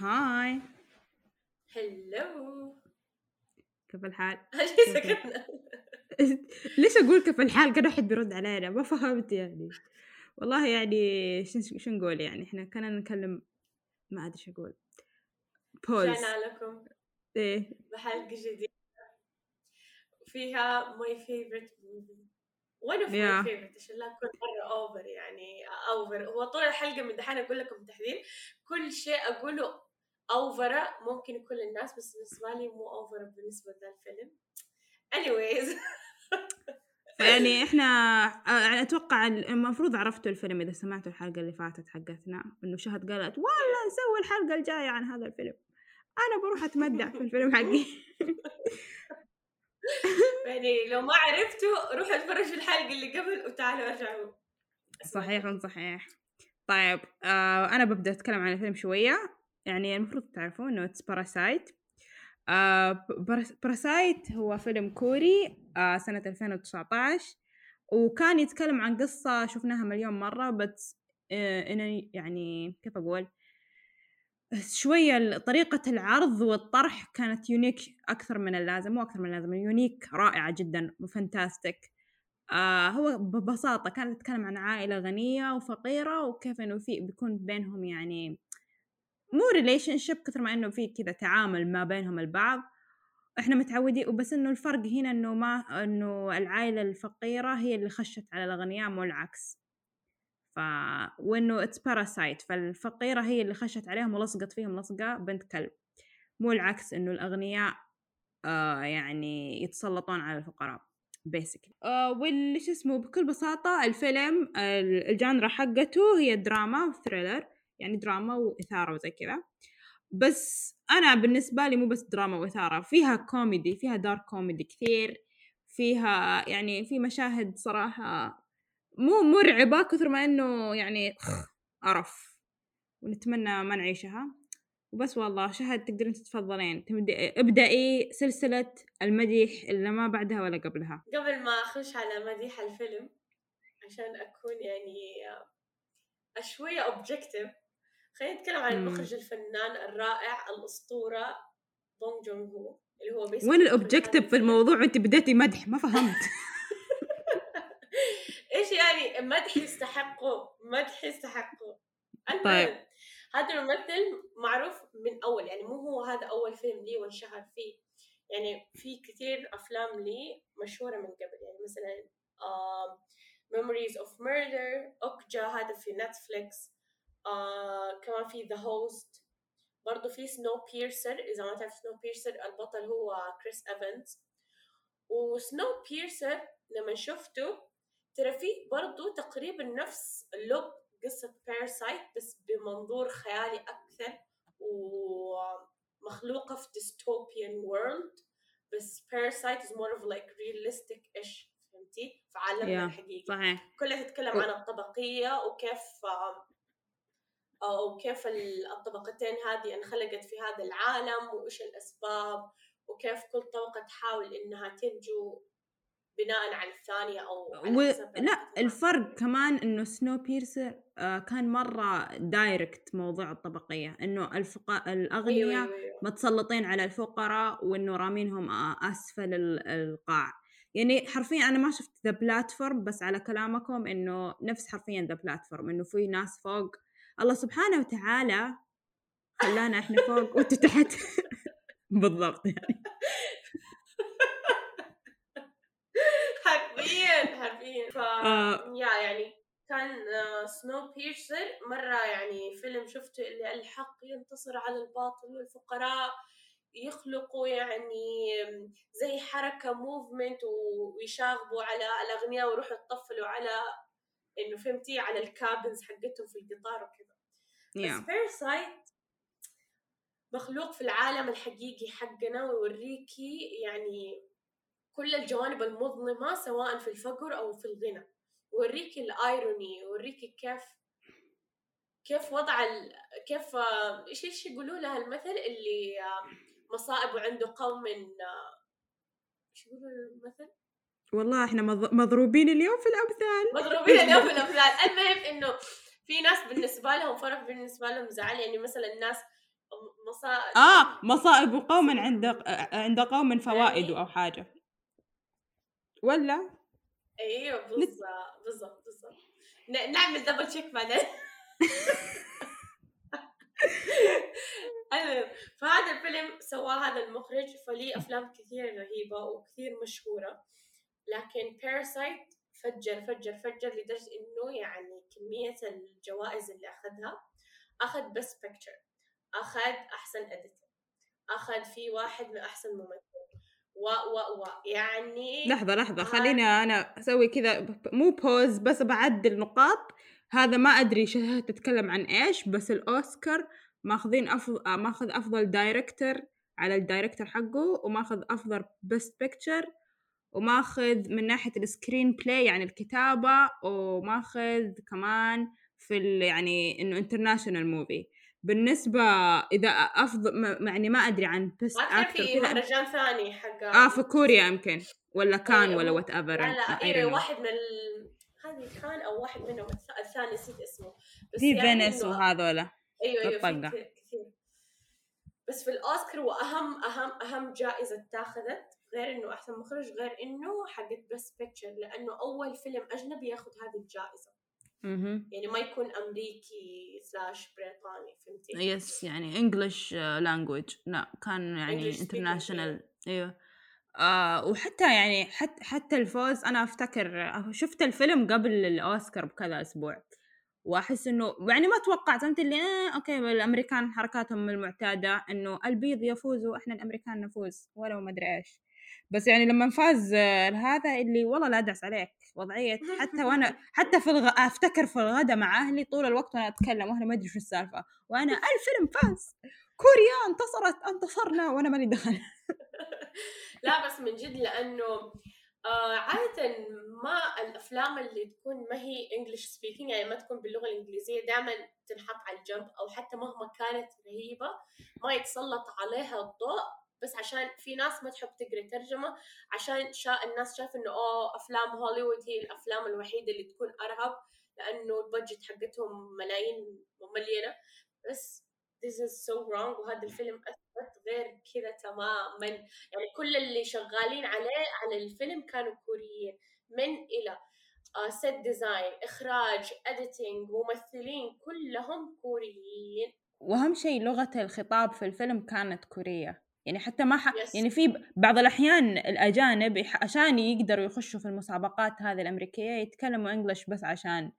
هاي هلو كيف الحال؟ ليش أقول كيف الحال؟ كان احد بيرد علينا ما فهمت يعني. والله يعني شو نقول يعني؟ إحنا كنا نتكلم ما أدري شو أقول. pause رجعنا لكم؟ إيه. بحلقة جديدة. فيها my favorite movie one of Yeah. favorite عشان لا كل مرة over يعني over هو طول الحلقة من دحين أقول لكم تحذير كل شيء أقوله over ممكن يكون للناس بس بالنسبة لي مو over بالنسبة للفيلم anyways. يعني إحنا أتوقع المفروض عرفتوا الفيلم إذا سمعتوا الحلقة اللي فاتت حقتنا إنه شهد قالت والله نسوي الحلقة الجاية عن هذا الفيلم. أنا بروح اتمدح في الفيلم حقي. يعني لو ما عرفتوا روحوا اتفرجوا الحلقة اللي قبل وتعالوا ارجعوا صحيح صحيح. طيب آه أنا ببدأ أتكلم عن الفيلم شوية. يعني المفروض تعرفوا إنه it's Parasite Parasite هو فيلم كوري آه سنة 2019 وكان يتكلم عن قصة شفناها مليون مرة بس آه يعني كيف أقول؟ شوية طريقة العرض والطرح كانت unique أكثر من اللازم مو أكثر من اللازم unique رائعة جدا و fantastic آه هو ببساطة كانت تتكلم عن عائلة غنية وفقيرة وكيف إنه في بيكون بينهم يعني مو relationship كثر ما إنه في كذا تعامل ما بينهم البعض. إحنا متعودين وبس إنه الفرق هنا إنه ما إنه العائلة الفقيرة هي اللي خشت على الأغنياء مو العكس. ف وإنه it's Parasite فالفقيرة هي اللي خشت عليهم ولصقت فيهم لصقة بنت كلب. مو العكس إنه الأغنياء آه يعني يتسلطون على الفقراء basically آه واللي شو اسمه بكل بساطة الفيلم ال- ال genre حقته هي دراما و thriller يعني دراما وإثارة وزي كذا. بس أنا بالنسبة لي مو بس دراما وإثارة فيها كوميدي فيها dark comedy كثير فيها يعني في مشاهد صراحة مو مرعبة كثر ما إنه يعني قرف. ونتمنى ما نعيشها. وبس والله شهد تقدرين تتفضلين. ابدأي سلسلة المديح اللي ما بعدها ولا قبلها. قبل ما أخش على مديح الفيلم عشان أكون يعني شوية objective خلينا نتكلم عن. المخرج الفنان الرائع الأسطورة بونج جون هو اللي هو basically وين هذا في. الموضوع وانت بديتي مدح ما فهمت إيش يعني مدح يستحقه مدح يستحقه طيب. هذا الممثل معروف من أول يعني مو هو هذا أول فيلم لي وانشهر فيه يعني في كثير أفلام لي مشهورة من قبل يعني مثلا آه Memories of Murder Okja هذا في نتفليكس آه كمان في The Host برضه في Snowpiercer إذا ما تعرف Snowpiercer البطل هو كريس ايفنز و Snowpiercer لما شفته ترى فيه برضو تقريبا نفس look قصة Parasite بس بمنظور خيالي أكثر ومخلوقة في dystopian world بس Parasite is more of like realistic-ish فهمتي؟ في عالمنا Yeah. الحقيقي صحيح كلها تتكلم عن الطبقية وكيف أو كيف ال- الطبقتين هذه انخلقت في هذا العالم وإيش الأسباب وكيف كل طبقة تحاول إنها تنجو بناء على الثانية أو على و... لا. الفرق كمان إنه Snowpiercer آه كان مرة direct موضوع الطبقية إنه الفق... الأغنياء أيوة أيوة أيوة. متسلطين على الفقراء وإنه رامينهم آه، أسفل ال- القاع يعني حرفيا أنا ما شفت ذا بلاتفورم بس على كلامكم إنه نفس حرفيا The Platform إنه في ناس فوق الله سبحانه وتعالى خلانا إحنا فوق وانتوا تحت بالضبط يعني. حرفيا حرفيا. ف آه. يا يعني كان سنو بيرسر مرة يعني فيلم شفته اللي الحق ينتصر على الباطل والفقراء يخلقوا يعني زي حركة موفمنت ويشاغبوا على الأغنياء ويروحوا يطفلوا على إنه فهمتي على الكابنز حقتهم في القطار وكذا بس yeah. Parasite مخلوق في العالم الحقيقي حقنا ويوريكي يعني كل الجوانب المظلمة سواء في الفقر أو في الغنى ويوريكي ال irony ويوريكي كيف كيف وضع ال... كيف إيش إيش يقولوا لها المثل اللي آه، مصائب عنده قوم من آه، إيش يقولوا المثل؟ والله إحنا مض- مضروبين اليوم في الأمثال. مضروبين اليوم في الأمثال. المهم إنه في ناس بالنسبة لهم فرح بالنسبة لهم زعل. يعني مثلا الناس مصائب آه مصائب قوم عند عند قوم فوائد يعني أو حاجة. ولا؟ إيوه بالضبط بالضبط نعمل دبل تشيك بعدين. المهم فهذا الفيلم سواه هذا المخرج فليه أفلام كثير رهيبة وكثير مشهورة. لكن Parasite فجر فجر فجر لدرجة إنه يعني كمية الجوائز اللي أخذها أخذ best picture أخذ أحسن editor أخذ في واحد من أحسن ممثل و و و يعني لحظة آه. خليني أنا أسوي كذا مو pause بس بعدل نقاط هذا ما أدري شهد تتكلم عن إيش بس الأوسكار ماخذين افضل ماخذ أفضل director على ال director حقه وماخذ أفضل best picture وماخذ من ناحية ال screenplay يعني الكتابة وماخذ كمان في ال يعني إنه international movie بالنسبة إذا افضل ما- يعني ما أدري عن best ما كان في مهرجان ثاني حق آه في كوريا يمكن ولا كان إيه، ولا هو- whatever لا لا أيوه واحد من ال... هذه كان أو واحد منهم الث- الثاني نسيت اسمه. بس في يعني فينيس إنه- وهذولا أيوه أيوه في بالطقة. كثير كثير. بس في الأوسكار وأهم أهم أهم جائزة اتاخذت غير إنه أحسن مخرج غير إنه حقت best picture لأنه أول فيلم أجنبي ياخذ هذه الجائزة. أها يعني ما يكون أمريكي slash بريطاني فهمتي؟ yes يعني English language لا كان يعني international أيوه. آه وحتى يعني حتى حتى الفوز أنا أفتكر آه، شفت الفيلم قبل الأوسكار بكذا أسبوع. وأحس إنه يعني ما توقعت. أنت اللي آه أوكي الأمريكان حركاتهم المعتادة إنه البيض يفوزوا إحنا الأمريكان نفوز ولو ما أدري إيش. بس يعني لما فاز آه، هذا اللي والله لا أدعس عليك وضعية. حتى وأنا حتى في الغ... أفتكر في الغداء مع أهلي طول الوقت وأنا أتكلم وأنا ما أدري شو السالفة. وأنا الفيلم فاز. كوريا انتصرت انتصرنا وأنا مالي دخل لا بس من جد لأنه آه عادة ما الأفلام اللي تكون ما هي English speaking يعني ما تكون باللغة الإنجليزية دائما تنحط على الجنب أو حتى مهما كانت رهيبة ما يتسلط عليها الضوء. بس عشان في ناس ما تحب تقرا ترجمة عشان شا الناس شايفة إنه oh أفلام هوليوود هي الأفلام الوحيدة اللي تكون أرهب لأنه ال budget حقتهم ملايين ومليانة بس this is so wrong وهذا الفيلم أثبت غير كذا تماما. يعني كل اللي شغالين عليه على الفيلم كانوا كوريين من إلى set design إخراج editing ممثلين كلهم كوريين. واهم شيء لغة الخطاب في الفيلم كانت كورية. يعني حتى ما ح... Yes. يعني في بعض الأحيان الأجانب عشان يقدروا يخشوا في المسابقات هذه الأمريكية يتكلموا English بس عشان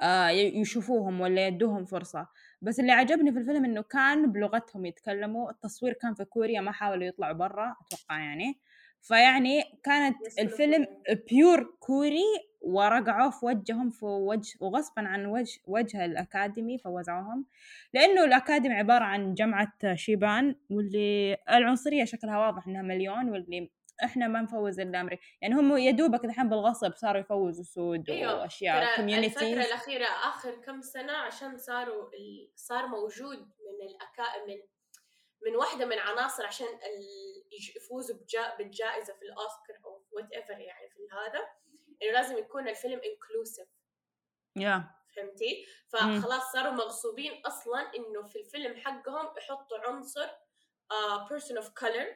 آه يشوفوهم ولا يدوهم فرصة. بس اللي عجبني في الفيلم إنه كان بلغتهم يتكلموا التصوير كان في كوريا ما حاولوا يطلعوا برا أتوقع يعني. فيعني كانت Yes, الفيلم pure كوري ورقعوا في وجههم في وجه وغصبا عن وجه وجه ال Academy فوزعوهم لأنه ال Academy عبارة عن جماعة شيبان واللي العنصرية شكلها واضح إنها مليون واللي إحنا ما نفوز إلا أمريكا يعني هم يا دوبك الحين بالغصب صاروا يفوزوا سود أيوه وأشياء الفترة communities الأخيرة آخر كم سنة عشان صاروا. صار موجود من الأكا من من واحدة من عناصر عشان يفوزوا بجا... بالجائزة في الأوسكار أو whatever يعني في هذا إنه لازم يكون الفيلم inclusive يا فهمتي؟ فخلاص صاروا مغصوبين أصلا إنه في الفيلم حقهم يحطوا عنصر person of color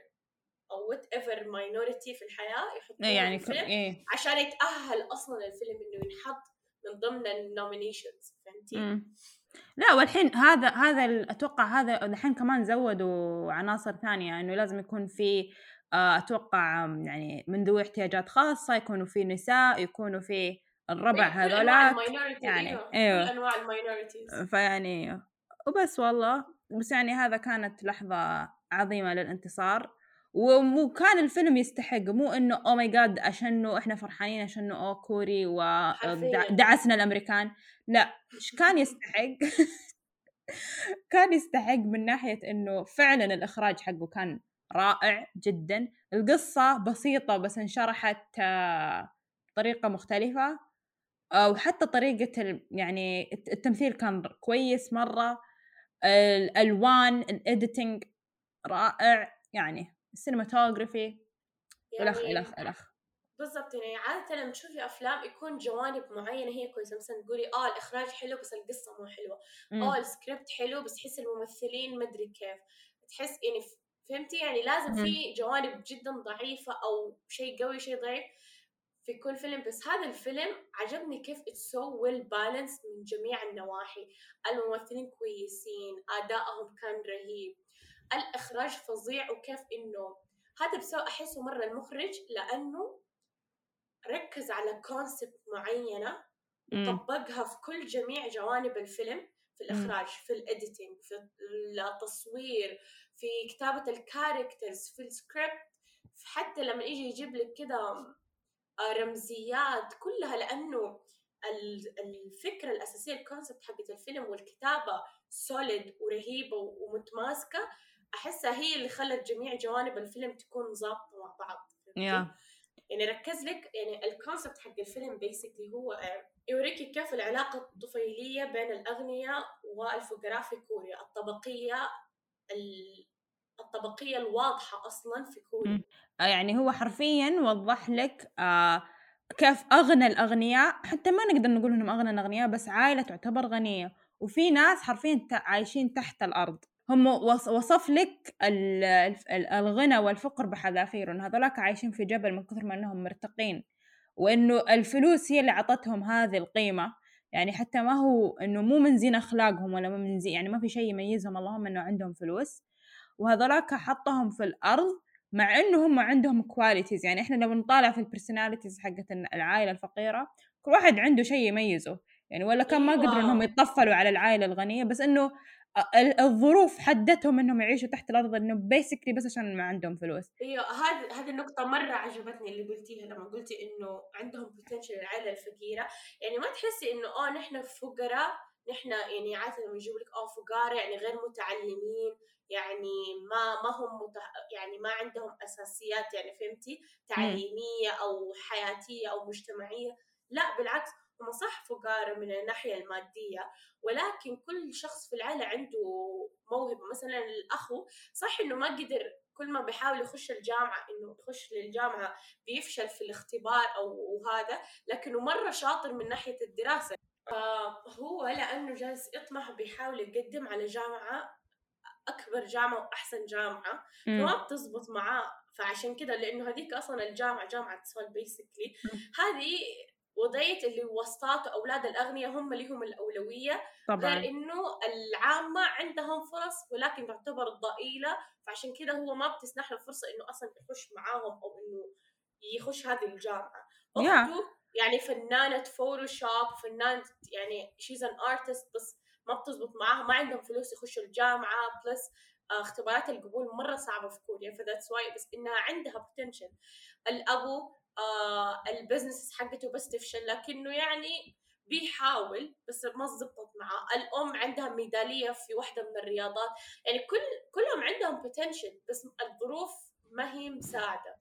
أو whatever minority في الحياة يحطوه إيه يعني في. الفيلم إيه عشان يتأهل أصلا الفيلم إنه ينحط من ضمن ال nominations فهمتي؟ مم. لا والحين هذا هذا أتوقع هذا الحين كمان زودوا عناصر ثانية إنه لازم يكون في أتوقع آم، يعني من ذوي احتياجات خاصة يكونوا في نساء يكونوا في الربع إيه، ال minority يعني، أيوه. كل أنواع ال minorities فيعني وبس والله. بس يعني هذا كانت لحظة عظيمة للانتصار. وكان الفيلم يستحق مو إنه oh my God عشانه إحنا فرحانين عشانه أو كوري. ودعسنا الأمريكان. لا كان يستحق؟ كان يستحق من ناحية إنه فعلا الإخراج حقه كان رائع جدا. القصة بسيطة بس انشرحت آه، بطريقة مختلفة آه، وحتى طريقة يعني الت- التمثيل كان كويس مرة. الألوان ال editing رائع يعني ال cinematography يعني الأخ الأخ بالضبط يعني عادة لما تشوفي أفلام يكون جوانب معينة هي كويسة. مثلا تقولي آه الإخراج حلو بس القصة مو حلوة. آه السكريبت حلو بس تحس الممثلين مدري كيف. تحس يعني فهمتي؟ يعني لازم في جوانب جدا ضعيفة أو شيء قوي شيء ضعيف في كل فيلم. بس هذا الفيلم عجبني كيف it's so well balanced من جميع النواحي. الممثلين كويسين أدائهم كان رهيب. الإخراج فظيع وكيف إنه هذا بسبب أحسه مرة المخرج لأنه ركز على concept معينة وطبقها في كل جميع جوانب الفيلم. في الإخراج في ال editing في التصوير في كتابة ال characters في السكريبت حتى لما يجي يجيب لك كده آه، رمزيات كلها لأنه الفكرة الأساسية ال concept حقت الفيلم والكتابة solid ورهيبة ومتماسكة أحسها هي اللي خلت جميع جوانب الفيلم تكون ظابطة مع بعض yeah. يعني ركز لك يعني الكونسبت حق الفيلم بيسكلي هو آه، يوريكي كيف العلاقة الطفيلية بين الأغنياء والفقراء في كوريا الطبقية الطبقية الواضحة أصلا في كوريا. آه، يعني هو حرفيا وضح لك آه كيف أغنى الأغنياء حتى ما نقدر نقول إنهم أغنى الأغنياء بس عائلة تعتبر غنية. وفي ناس حرفيا عايشين تحت الأرض. هم وصف لك الغنى والفقر بحذافير هذولاك عايشين في جبل من كثر ما إنهم مرتقين وإنه الفلوس هي اللي عطتهم هذه القيمة. يعني حتى ما هو إنه مو من زين أخلاقهم ولا من زين يعني ما في شيء يميزهم اللهم إنه عندهم فلوس. وهذولاك حطهم في الأرض مع إنه هم عندهم qualities يعني إحنا لو نطالع في ال personalities حقت العائلة الفقيرة كل واحد عنده شيء يميزه. يعني ولا كان ما قدروا إنهم يتطفلوا على العائلة الغنية بس إنه الظروف حدتهم إنهم يعيشوا تحت الأرض إنه بيسكلي بس عشان ما عندهم فلوس. إيوه هذه هذه النقطة مرة عجبتني اللي قلتيها لما قلتي إنه عندهم بوتنشل العائلة الفقيرة. يعني ما تحسي إنه آه نحن فقراء نحن يعني عادة لما يجيبوا لك آه فقراء يعني غير متعلمين يعني ما ما هم متح... يعني ما عندهم أساسيات يعني فهمتي؟ تعليمية أو حياتية أو مجتمعية. لا بالعكس هم صح فقراء من الناحية المادية ولكن كل شخص في العائلة عنده موهبة. مثلا الأخو صح إنه ما قدر كل ما بيحاول يخش الجامعة إنه يخش للجامعة بيفشل في الاختبار أو هذا لكنه مرة شاطر من ناحية الدراسة. فهو لأنه جالس يطمح بيحاول يقدم على جامعة أكبر جامعة وأحسن جامعة. فما بتزبط معاه. فعشان كده لأنه هذيك أصلا الجامعة جامعة سول بيسكلي هذه وضعية اللي واسطات أولاد الأغنياء هم لهم الأولوية طبعا. غير إنه العامة عندهم فرص ولكن تعتبر ضئيلة فعشان كده هو ما بتسنح له فرصة إنه أصلا يخش معاهم أو إنه يخش هذه الجامعة. أخته يعني فنانة Photoshop فنانة يعني she's an artist بس ما بتزبط معاها ما عندهم فلوس يخشوا الجامعة plus اختبارات القبول مرة صعبة في كوريا ف that's why بس إنها عندها potential الأبو آه البزنس حقته بس تفشل لكنه يعني بيحاول بس ما زبطت معاه. الأم عندها ميدالية في واحدة من الرياضات. يعني كل كلهم عندهم بوتنشل بس الظروف ما هي مساعدة.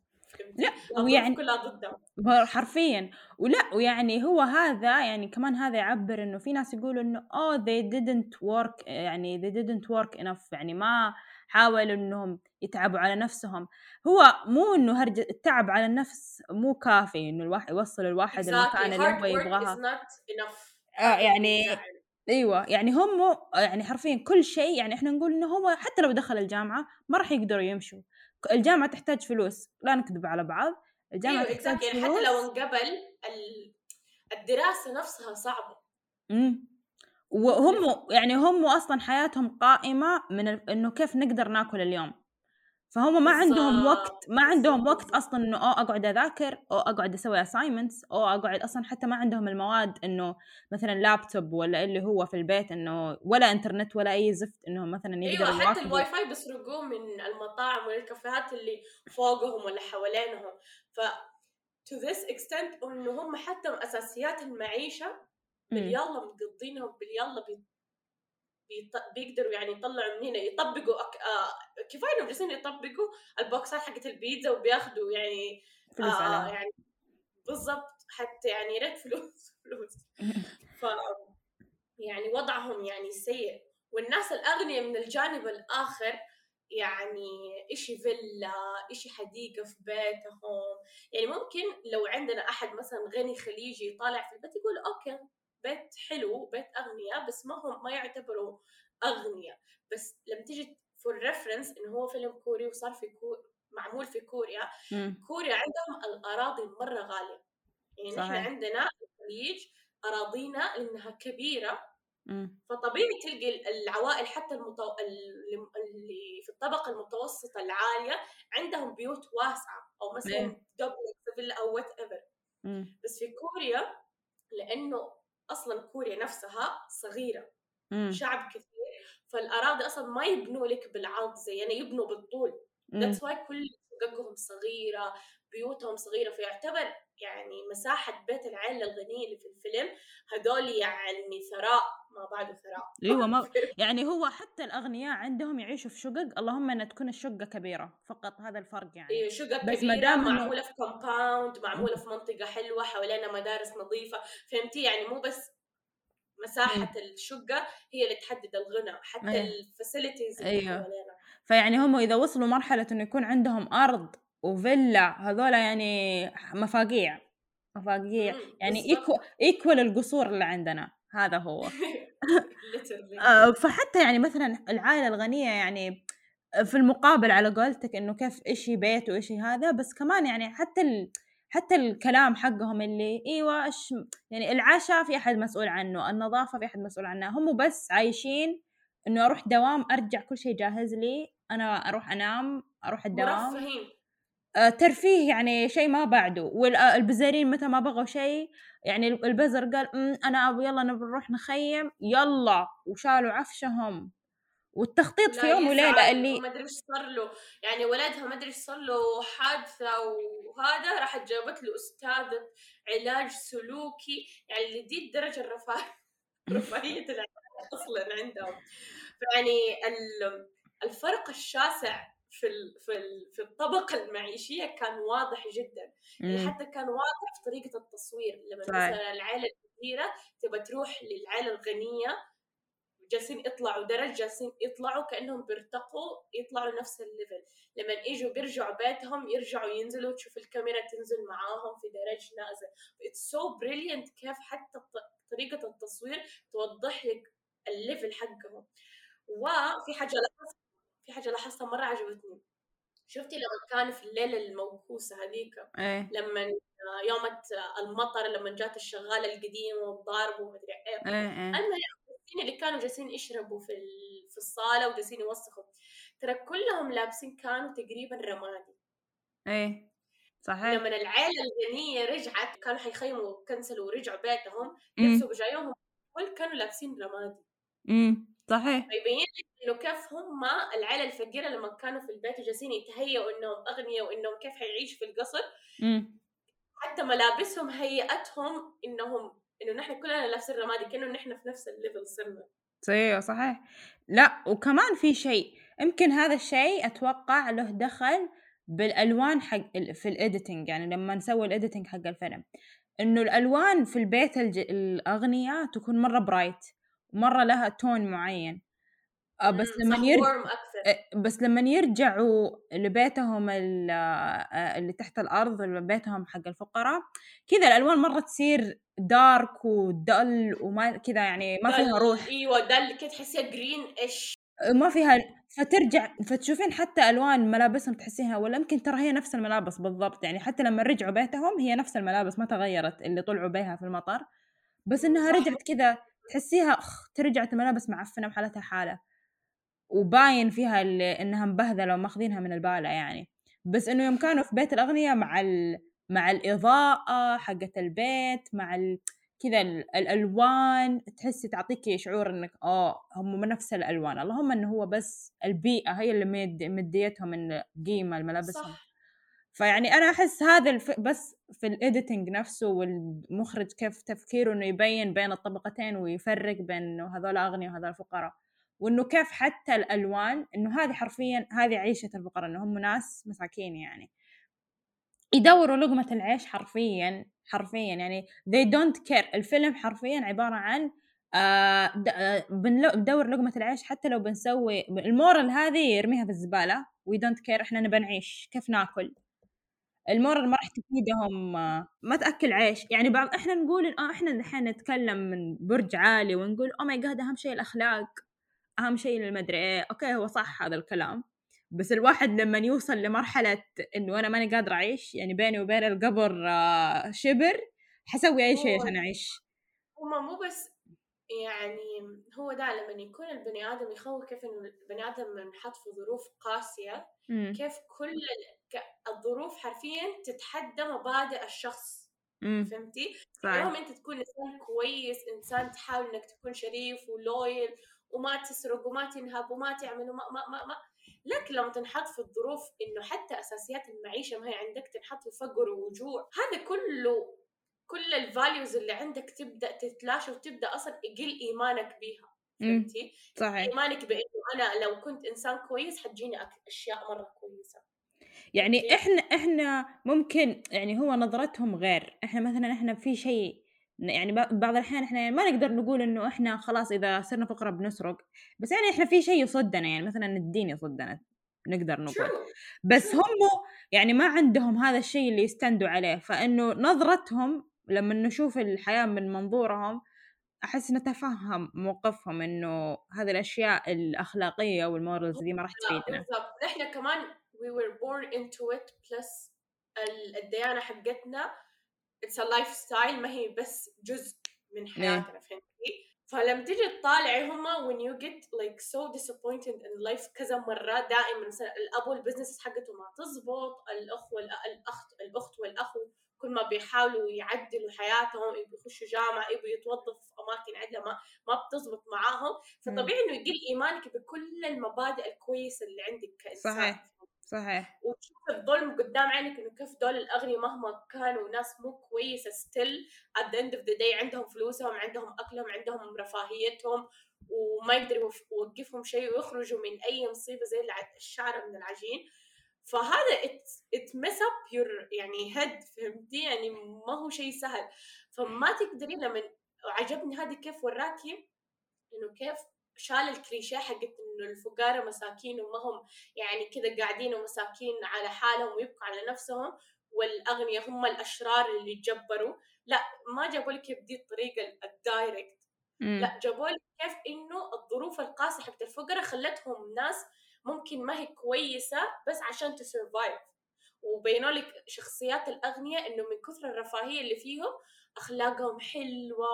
لا ويعني كلها ضدهم حرفيا. ولا ويعني هو هذا يعني كمان هذا يعبر إنه في ناس يقولوا إنه oh they didn't work يعني they didn't work enough. يعني ما حاولوا إنهم يتعبوا على نفسهم. هو مو إنه هرج التعب على النفس مو كافي إنه الواحد يوصل الواحد exactly. المكان اللي هو يبغاها. آه يعني أيوه يعني هم يعني حرفيا كل شيء يعني إحنا نقول إنه هو حتى لو دخل الجامعة ما راح يقدروا يمشوا. الجامعة تحتاج فلوس لا نكذب على بعض. الجامعة أيوة تحتاج فلوس يعني حتى لو انقبل الدراسة نفسها صعبة. امم وهم يعني هم أصلا حياتهم قائمة من إنه كيف نقدر ناكل اليوم. فهم ما عندهم وقت ما عندهم وقت أصلا إنه أو أقعد أذاكر أو أقعد أسوي assignments أو أقعد أصلا حتى ما عندهم المواد إنه مثلا لابتوب ولا اللي هو في البيت إنه ولا انترنت ولا أي زفت انهم مثلا يقدروا أيوه حتى ال Wi Fi بيسرقوه من المطاعم والكافيهات اللي فوقهم ولا حوالينهم. ف to this extent إنه هم حتى أساسيات المعيشة باليلا مقضينهم باليلا بي... بيقدروا يعني يطلعوا من هنا يطبقوا أك... آه كفاية إنهم جالسين يطبقوا البوكسات حقت البيتزا وبياخذوا يعني فلوس آه يعني بالضبط حتى يعني ريت فلوس فلوس. ف يعني وضعهم يعني سيء. والناس الأغنياء من الجانب الآخر يعني إشي فيلا إشي حديقة في بيتهم. يعني ممكن لو عندنا أحد مثلا غني خليجي طالع في البيت يقول okay. بيت حلو بيت أغنياء بس ما هم ما يعتبروا أغنياء بس لما تيجي for reference إنه هو فيلم كوري وصار في كور معمول في كوريا مم. كوريا عندهم الأراضي مرة غالية يعني صحيح. عندنا الخليج أراضينا لأنها كبيرة مم. فطبيعي تلقي العوائل حتى المتو... اللي في الطبقة المتوسطة العالية عندهم بيوت واسعة أو إيه. مثلا دوبلكس فيلا أو whatever. بس في كوريا لأنه أصلا كوريا نفسها صغيرة مم. شعب كثير فالأراضي أصلا ما يبنوا لك بالعرض زينا يبنوا بالطول. that's why كل شققهم صغيرة بيوتهم صغيرة فيعتبر يعني مساحة بيت العائلة الغنية اللي في الفيلم هدول يعني ثراء ما بعده ثراء أيوه ما يعني هو حتى الأغنياء عندهم يعيشوا في شقق اللهم انها تكون الشقة كبيرة فقط هذا الفرق يعني. إيه، شقق بس إنه- معمولة في compound معمولة في منطقة حلوة حوالينا مدارس نظيفة فهمتي؟ يعني مو بس مساحة الشقة هي اللي تحدد الغنى حتى أيوة. ال facilities أيوة. حوالينا. فيعني هم إذا وصلوا مرحلة إنه يكون عندهم أرض وفيلا هذول يعني مفاقيع مفاقيع يعني بالضبط. equ- equal القصور اللي عندنا هذا هو. فحتى يعني مثلا العائلة الغنية يعني في المقابل على قولتك إنه كيف اشي بيت واشي هذا بس كمان يعني حتى ال... حتى الكلام حقهم اللي إيوه إيش يعني العشاء في أحد مسؤول عنه النظافة في أحد مسؤول عنها هم بس عايشين إنه أروح دوام أرجع كل شيء جاهز لي أنا أروح أنام أروح الدوام. مرفهين. آه، ترفيه يعني شيء ما بعده. والبزارين متى ما بغوا شيء يعني البزر قال "أمم، أنا أبو يلا نروح نخيم يلا. وشالوا عفشهم. والتخطيط في يوم وليلة اللي وما أدري إيش صار له. يعني ولدها ما أدري إيش صار له حادثة وهذا راحت جابت له أستاذة علاج سلوكي يعني لدي الدرجة الرفاه رفاهية العلاج أصلا عندهم. فيعني ال- الفرق الشاسع في ال- في ال- في الطبقة المعيشية كان واضح جدا. يعني. حتى كان واضح في طريقة التصوير. لما. مثلا العائلة الكبيرة تبى تروح للعائلة الغنية جالسين يطلعوا درج جالسين يطلعوا كأنهم بيرتقوا يطلعوا نفس ال level. لما يجوا بيرجعوا بيتهم يرجعوا ينزلوا تشوف الكاميرا تنزل معاهم في درج نازل. it's so brilliant كيف حتى طريقة التصوير توضح لك ال level حقهم. وفي حاجة لاحظت في حاجة لاحظتها مرة عجبتني. شفتي لما كان في الليلة الموكوسة هذيك؟ إيه. لما يوم المطر لما جات الشغالة القديمة والضارب ومدري إيه. إيه إيه. المهم اللي كانوا جالسين يشربوا في في الصالة وجالسين يوسخوا. ترى كلهم لابسين كانوا تقريبا رمادي. إيه. صحيح. لما العائله الغنية رجعت كانوا حيخيموا كنسلوا ورجعوا بيتهم. لبسوا بجايهم كل كانوا لابسين رمادي. امم صحيح. فيبين لك انه كيف هم العائله الفقيرة لما كانوا في البيت وجالسين يتهيأوا إنهم أغنياء وإنهم كيف حيعيشوا في القصر امم حتى ملابسهم هيئتهم إنهم إنه نحن كلنا لابسين رمادي كأنه نحن في نفس ال level صرنا أيوه صحيح. لا وكمان في شيء يمكن هذا الشيء أتوقع له دخل بالألوان حق في ال editing يعني لما نسوي ال editing حق الفيلم. إنه الألوان في البيت الج... الأغنياء تكون مرة bright مرة لها tone معين. آه، بس لما يرجع إيه، بس لما يرجعوا لبيتهم آه، اللي تحت الأرض بيتهم حق الفقراء كذا الألوان مرة تصير دارك ودل وما كذا يعني ما فيها روح. إيوه اللي كده تحسيها جرين إيش ما فيها فترجع فتشوفين حتى ألوان ملابسهم تحسينها ولا يمكن ترى هي نفس الملابس بالضبط يعني حتى لما رجعوا بيتهم هي نفس الملابس ما تغيرت اللي طلعوا بيها في المطر بس إنها. رجعت كذا تحسيها أخ رجعت الملابس معفنة بحالتها حالة. وباين فيها اللي إنها مبهذلة وماخذينها من البالة يعني. بس إنه يوم كانوا في بيت الأغنياء مع ال... مع الإضاءة حقت البيت مع ال... كذا ال- الألوان تحسي تعطيكي شعور إنك آه هم من نفس الألوان. اللهم إنه هو بس البيئة هي اللي مد... مديتهم من قيمه لملابسهم صح. فيعني أنا أحس هذا الف... بس في الايديتنج نفسه والمخرج كيف تفكيره إنه يبين بين الطبقتين ويفرق بين انه هذول أغنياء وهذول فقراء وإنه كيف حتى الألوان إنه هذه حرفيا هذه عيشة الفقراء إنه هم ناس مساكين يعني. يدوروا لقمة العيش حرفيا حرفيا يعني they don't care. الفيلم حرفيا عبارة عن آه بندور لقمة العيش حتى لو بنسوي ال moral هذه يرميها في الزبالة. we don't care إحنا نبى نعيش. كيف ناكل؟ ال moral ما راح تفيدهم ما تأكل عيش. يعني بعض إحنا نقول آه إحنا الحين نتكلم من برج عالي ونقول oh my God أهم شيء الأخلاق أهم شيء المدري إيه. أوكي هو صح هذا الكلام. بس الواحد لما يوصل لمرحلة إنه أنا ماني قادر أعيش يعني بيني وبين القبر آه، شبر حسوي أي شيء عشان أعيش. هما مو بس يعني هو ده لما يكون البني آدم يخوف كيف إنه البني آدم منحط في ظروف قاسية. كيف كل الظروف حرفيا تتحدى مبادئ الشخص م. فهمتي؟ اليوم انت تكون إنسان كويس إنسان تحاول إنك تكون شريف ولويل وما تسرق وما تنهب وما تعمل وما ما ما, ما. لكن لما تنحط في الظروف إنه حتى أساسيات المعيشة ما هي عندك تنحط في فقر وجوع هذا كله كل الفاليوز اللي عندك تبدأ تتلاشى وتبدأ أصلا يقل إيمانك بيها فهمتي؟ صحيح إيمانك بإنه أنا لو كنت إنسان كويس حتجيني أشياء مرة كويسة يعني إحنا إحنا ممكن يعني هو نظرتهم غير. إحنا مثلا إحنا في شيء يعني بعض الأحيان إحنا ما نقدر نقول إنه إحنا خلاص إذا صرنا فقراء بنسرق بس يعني إحنا في شيء يصدنا يعني مثلا الدين يصدنا نقدر نقول. بس هم يعني ما عندهم هذا الشيء اللي يستندوا عليه. فإنه نظرتهم لما نشوف الحياة من منظورهم أحس نتفهم موقفهم إنه هذه الأشياء الأخلاقية والمورالز دي ما راح تفيدنا. بالضبط. إحنا كمان we were born into it plus الديانة حقتنا it's lifestyle ما هي بس جزء من إيه. حياتنا فهمتي؟ فلما تيجي تطالعي هما when you get like so disappointed in life كذا مرة دائما مثلا الأب وال business حقته ما تزبط الأخ والأخت الأخت والأخو كل ما بيحاولوا يعدلوا حياتهم يبوا يخشوا جامعة يبوا يتوظفوا في أماكن عدلة ما ما بتزبط معاهم فطبيعي إنه يقل إيمانك بكل المبادئ الكويسة اللي عندك كإنسان صحيح صحيح. وتشوف الظلم قدام عينك إنه كيف دول الأغنياء مهما كانوا ناس مو كويسة ستيل at the end of the day عندهم فلوسهم عندهم أكلهم عندهم رفاهيتهم وما يقدر يوقفهم شيء ويخرجوا من أي مصيبة زي الشعر من العجين. فهذا it mess up your يعني head فهمتي؟ يعني ما هو شيء سهل. فما تقدري لما عجبني هذا كيف وراكي إنه كيف شال الكليشيه حقت إنه الفقراء مساكين وما هم يعني كذا قاعدين ومساكين على حالهم ويبقوا على نفسهم والأغنياء هم الأشرار اللي يتجبروا لا ما جابوا لك بدي الطريقة ال direct. لا جابوا لك كيف إنه الظروف القاسية حقت الفقراء خلتهم ناس ممكن ما هي كويسة بس عشان ت survive وبينوا لك شخصيات الأغنياء إنه من كثر الرفاهية اللي فيهم أخلاقهم حلوة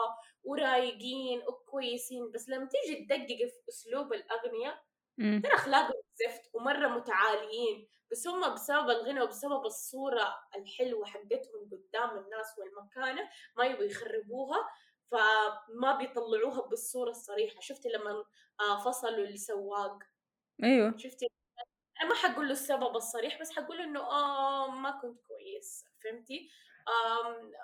ورايقين وكويسين بس لما تيجي تدقق في أسلوب الاغنياء ترى أخلاقهم زفت ومرة متعاليين بس هم بسبب الغنى وبسبب الصورة الحلوة حقتهم قدام الناس والمكانه ما يبغوا يخربوها فما بيطلعوها بالصورة الصريحة. شفتي لما آه، فصلوا السواق أيوه. شفتي؟ أنا ما حقول له السبب الصريح بس حقول له إنه آه ما كنت كويس. فهمتي؟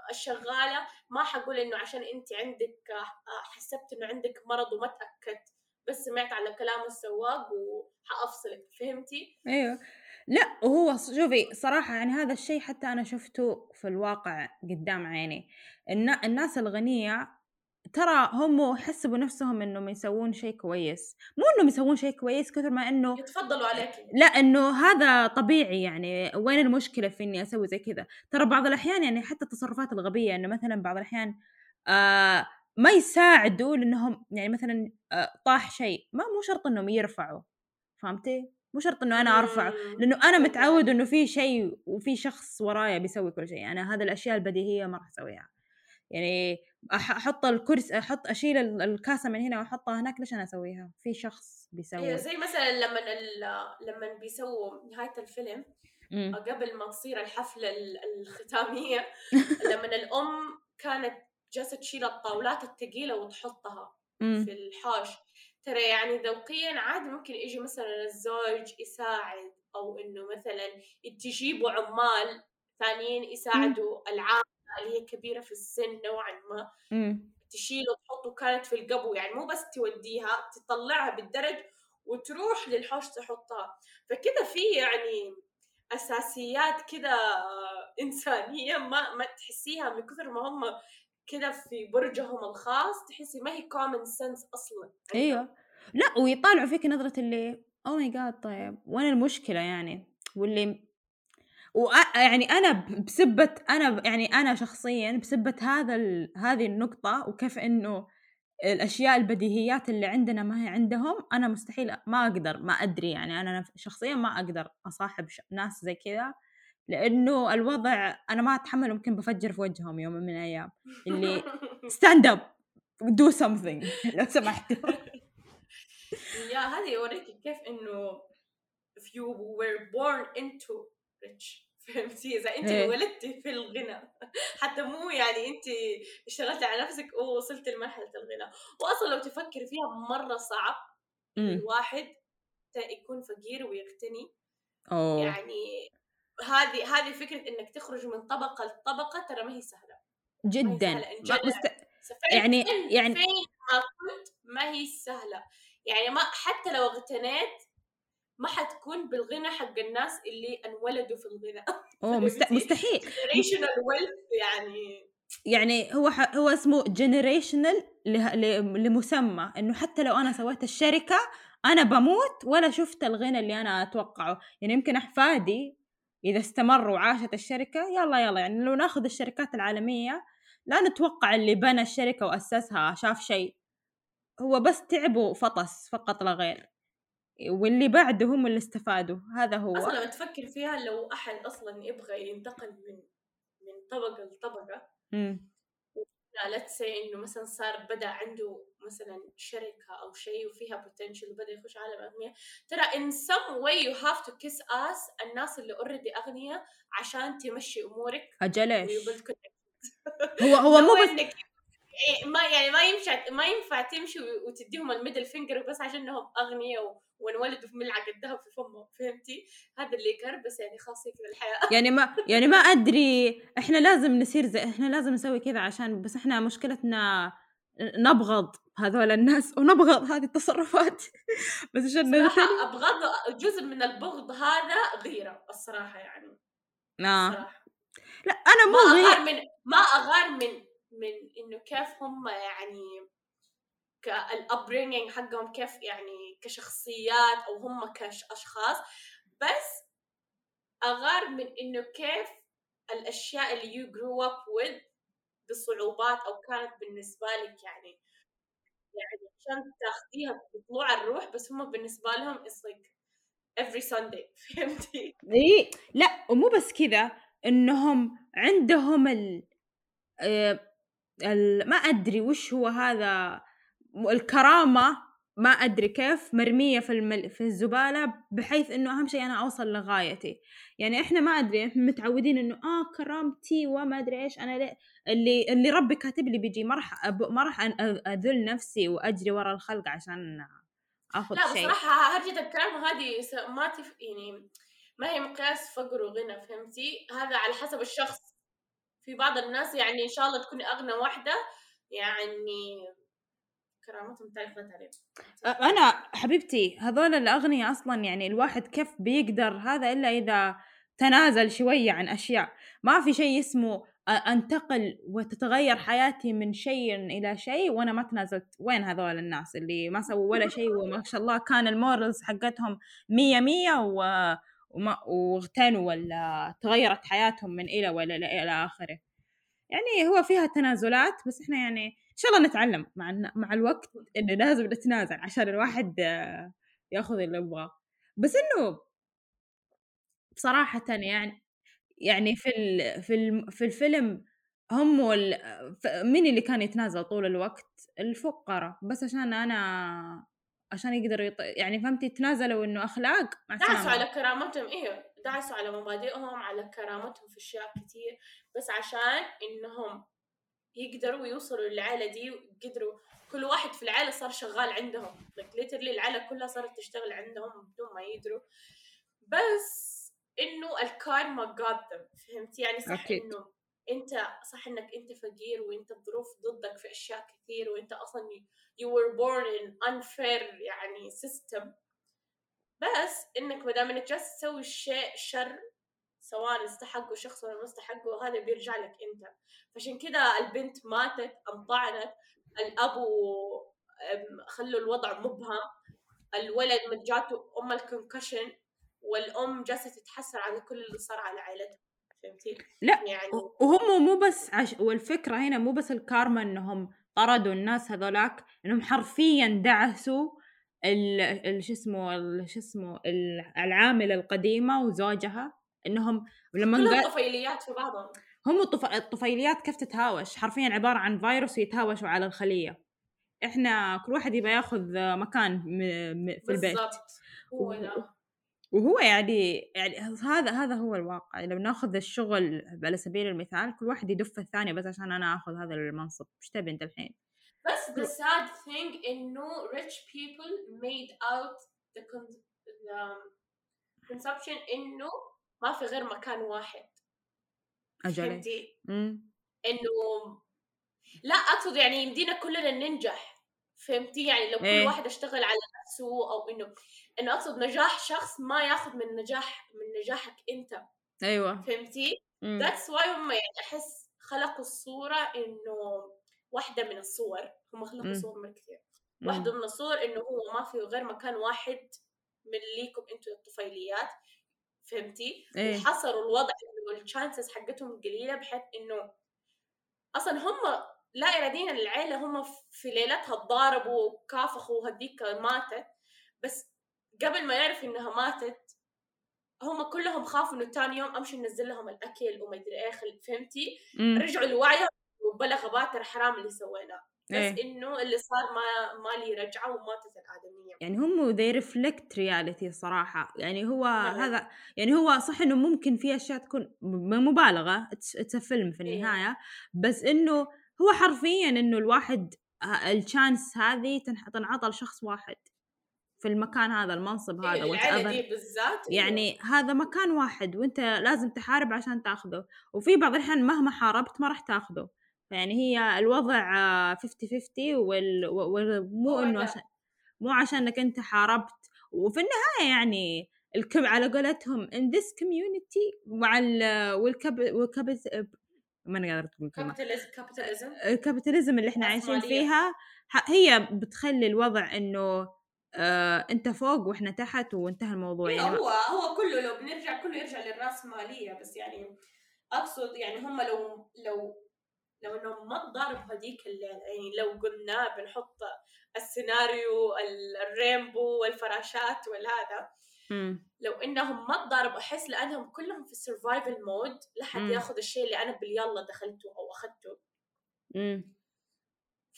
الشغالة. ما حقول إنه عشان انت عندك آه، حسبت إنه عندك مرض وما تأكدت بس سمعت على كلام السواق وحأفصلك فهمتي؟ أيوه. لا وهو شوفي صراحة يعني هذا الشيء حتى أنا شفته في الواقع قدام عيني. الناس الغنية ترى هم حسبوا نفسهم انهم يسوون شيء كويس. مو انهم يسوون شيء كويس كثر ما إنه يتفضلوا عليك. لا إنه هذا طبيعي يعني. وين المشكلة في إني أسوي زي كذا؟ ترى بعض الأحيان يعني حتى التصرفات الغبية إنه مثلا بعض الأحيان آه ما يساعدوا لأنهم يعني مثلا آه طاح شيء. ما مو شرط إنهم يرفعوا. فهمتي؟ مو شرط إنه أنا ارفعه لأنه أنا متعود إنه في شيء وفي شخص ورايا بيسوي كل شيء. أنا هذه الأشياء البديهية ما راح أسويها. يعني أحط الكرسي أحط أشيل الكاسة من هنا وأحطها هناك ليش أنا أسويها؟ في شخص بيسوي. أيوه زي مثلا لما لما بيسووا نهاية الفيلم م. قبل ما تصير الحفلة الختامية لما الأم كانت جالسة تشيل الطاولات الثقيلة وتحطها م. في الحوش. ترى يعني ذوقيا عادي ممكن يجي مثلا الزوج يساعد أو إنه مثلا تجيبوا عمال ثانيين يساعدوا العامل اللي هي كبيرة في السن نوعا ما تشيله وتحطه كانت في القبو يعني مو بس توديها تطلعها بالدرج وتروح للحوش تحطها. فكذا في يعني أساسيات كذا إنسانية ما ما تحسيها من كثر ما هم كده في برجهم الخاص تحسي ما هي common sense أصلا أيوه. لا ويطالعوا فيك نظرة اللي oh my God طيب وين المشكلة يعني؟ واللي ويعني أنا بسبة أنا يعني أنا شخصيا بسبة هذا ال... هذه النقطة وكيف إنه الأشياء البديهيات اللي عندنا ما هي عندهم أنا مستحيل ما أقدر ما أدري يعني أنا شخصيا ما أقدر أصاحب ناس زي كذا لأنه الوضع أنا ما أتحمل ممكن بفجر في وجههم يوم من الأيام اللي stand up do something لو سمحت يا هذا يوريك كيف إنه if you were born into rich. فهمتي؟ إذا انت إيه. ولدتي في الغنى. حتى مو يعني انت اشتغلتي على نفسك ووصلتي لمرحلة الغنى. واصلا لو تفكري فيها مرة صعب الواحد يكون فقير ويغتني. أوه. يعني هذه هذه فكرة إنك تخرج من طبقة لطبقة ترى ما هي سهلة. جدا. ما هي سهلة. مست... يعني يعني فين ما كنت ما هي سهلة. يعني ما حتى لو اغتنيت ما حتكون بالغنى حق الناس اللي انولدوا في الغنى. أوه مست... مستحيل. generational wealth يعني. يعني هو ح... هو اسمه generational لمسمى. إنه حتى لو أنا سويت الشركة أنا بموت ولا شفت الغنى اللي أنا أتوقعه. يعني يمكن أحفادي إذا استمروا وعاشت الشركة يلا يلا يعني لو ناخذ الشركات العالمية لا نتوقع اللي بنى الشركة وأسسها شاف شيء. هو بس تعب وفطس فقط لا غير. واللي بعده هم اللي استفادوا هذا هو. أصلا لما تفكر فيها لو أحد أصلا يبغى ينتقل من من طبقة لطبقة let's say إنه مثلا صار بدأ عنده مثلا شركة أو شيء وفيها potential وبدأ يخش عالم اغنياء ترى in some way you have to kiss ass الناس اللي already اغنياء عشان تمشي أمورك أجل إيش؟ هو هو مو بس ما يعني ما ينفع ما ينفع تمشي وتديهم ال middle finger بس عشان إنهم أغنياء وانولدوا في ملعقة ذهب في فمهم فهمتي؟ هذا اللي يقهر بس يعني خلاص كذا الحياة يعني ما يعني ما أدري إحنا لازم نصير زي إحنا لازم نسوي كذا عشان بس إحنا مشكلتنا نبغض هذول الناس ونبغض هذه التصرفات بس عشان صراحة أبغض جزء من البغض هذا غيرة الصراحة يعني آه. الصراحة. لا أنا مو ما اغار من ما أغار من من إنه كيف هم يعني كال upbringing حقهم كيف يعني كشخصيات أو هم كأشخاص بس أغار من إنه كيف الأشياء اللي you grow up with بصعوبات أو كانت بالنسبة لك يعني يعني عشان تاخذيها بطلوع الروح بس هم بالنسبة لهم it's like every Sunday فهمتي؟ إي لا ومو بس كذا إنهم عندهم ال آه، ما أدري وش هو هذا الكرامة ما أدري كيف مرمية في المل... في الزبالة بحيث إنه أهم شيء أنا أوصل لغايتي. يعني إحنا ما أدري إحنا متعودين إنه آه كرامتي وما أدري إيش أنا ليه اللي اللي ربي كاتب لي بيجي ما راح أب... ما راح أذل نفسي وأجري ورا الخلق عشان آخذ لا شيء. لا بصراحه هرجه الكرامه هذه ما تف... يعني ما هي مقياس فقر وغنى فهمتي؟ هذا على حسب الشخص. في بعض الناس يعني إن شاء الله تكون أغنى واحدة يعني كرامتهم عليهم أنا حبيبتي هذول الاغنياء أصلا يعني الواحد كيف بيقدر هذا إلا إذا تنازل شوية عن أشياء. ما في شيء اسمه أنتقل وتتغير حياتي من شيء إلى شيء وأنا ما تنازلت. وين هذول الناس اللي ما سووا ولا شيء وما شاء الله كان المورلز حقتهم مية مية و... وما واغتنوا ولا تغيرت حياتهم من إلى ولا إلى آخره. يعني هو فيها تنازلات بس إحنا يعني إن شاء الله نتعلم مع مع الوقت إنه لازم نتنازل عشان الواحد ياخذ اللي يبغاه. بس إنه بصراحة يعني يعني في في في الفيلم هم وال... مين اللي كان يتنازل طول الوقت؟ الفقراء. بس عشان أنا عشان يقدروا يط... يعني فهمتي؟ تنازلوا إنه أخلاق دعسوا على كرامتهم. إيوه دعسوا على مبادئهم على كرامتهم في أشياء كثير بس عشان إنهم يقدروا يوصلوا للعائله دي وقدروا كل واحد في العائله صار شغال عندهم. Like literally العائله كلها صارت تشتغل عندهم بدون ما يدروا. بس إنه الكارما قادم فهمت يعني صح. إنه أنت صح إنك أنت فقير وأنت الظروف ضدك في أشياء كثير وأنت أصلا you were born in unfair يعني system. بس إنك ما دام إنك جالس تسوي شيء شر سواء استحقوا شخص ولا ما استحقوا هذا بيرجع لك أنت. فعشان كده البنت ماتت الام طعنت الابو خلوا الوضع مبهم الولد جاته أم ال concussion والأم جالسة تتحسر على كل اللي صار على عائلتها فهمتي؟ لا يعني وهم مو بس عش... والفكرة هنا مو بس الكارما إنهم طردوا الناس هذولاك إنهم حرفيا دعسوا ال شو اسمه شو اسمه العاملة القديمة وزوجها إنهم لما كلهم طفيليات في بعضهم. هم الطف... الطفيليات كيف تتهاوش؟ حرفيا عبارة عن فيروس يتهاوشوا على الخلية. إحنا كل واحد يبغى ياخذ مكان م... م... في البيت. بالضبط. هو وهو يعني يعني هذا هذا هو الواقع. لو ناخذ الشغل على سبيل المثال كل واحد يدف الثاني بس عشان أنا آخذ هذا المنصب. إيش تبي أنت الحين؟ بس the sad thing إنه rich people made out the, con- the consumption إنه ما في غير مكان واحد. أجل؟ إنه لا أقصد يعني يمدينا كلنا ننجح. فهمتي؟ يعني لو كل إيه؟ واحد اشتغل على نفسه أو إنه إنه أقصد نجاح شخص ما ياخذ من نجاح من نجاحك أنت. أيوه. فهمتي؟ that's why هم يعني أحس خلقوا الصورة إنه واحدة من الصور. هم خلقوا صور من كثير واحدة من الصور إنه هو ما في غير مكان واحد من ليكم أنتم الطفيليات. فهمتي؟ إيه؟ وحصروا الوضع إنه الشانسز حقتهم قليلة بحيث إنه أصلا هم لا اراديا العيلة هم في ليلتها تضاربوا كافخوا وهديك ماتت بس قبل ما يعرف إنها ماتت هم كلهم خافوا إنه ثاني يوم أمشي ننزل لهم الأكل وما أدري إيه فهمتي؟ مم. رجعوا لوعيهم وبلغ باتر حرام اللي سويناه بس إيه؟ إنه اللي صار ما ما لي رجعة وماتت الآدمية يعني هم ذي reflect reality الصراحه يعني هو نعم. هذا يعني هو صح إنه ممكن في أشياء تكون مبالغة it's فيلم في إيه. النهاية إيه؟ بس إنه هو حرفيا إنه الواحد ال chance هذه تنعطى لشخص واحد في المكان هذا المنصب هذا العيلة دي بالذات إيه. يعني هذا مكان واحد وإنت لازم تحارب عشان تاخذه. وفي بعض الأحيان مهما حاربت ما راح تاخذه. يعني هي الوضع 50 50 ومو إنه عشان مو عشانك إنت حاربت. وفي النهاية يعني ال cap على قولتهم in this community مع ال وال cap وال cap ما أنا قادره تقول capitalism capitalism ال capitalism اللي إحنا عايشين فيها هي بتخلي الوضع إنه آه أنت فوق وإحنا تحت وانتهى الموضوع يعني هو هو كله لو بنرجع كله يرجع للراسماليه بس يعني أقصد يعني هم لو لو لو انهم ما تضاربوا هذيك يعني لو قلنا بنحط السيناريو ال rainbow والفراشات والهذا لو إنهم ما تضاربوا أحس لأنهم كلهم في ال survival mode لحد ياخذ الشيء اللي أنا باليلا دخلته أو أخذته.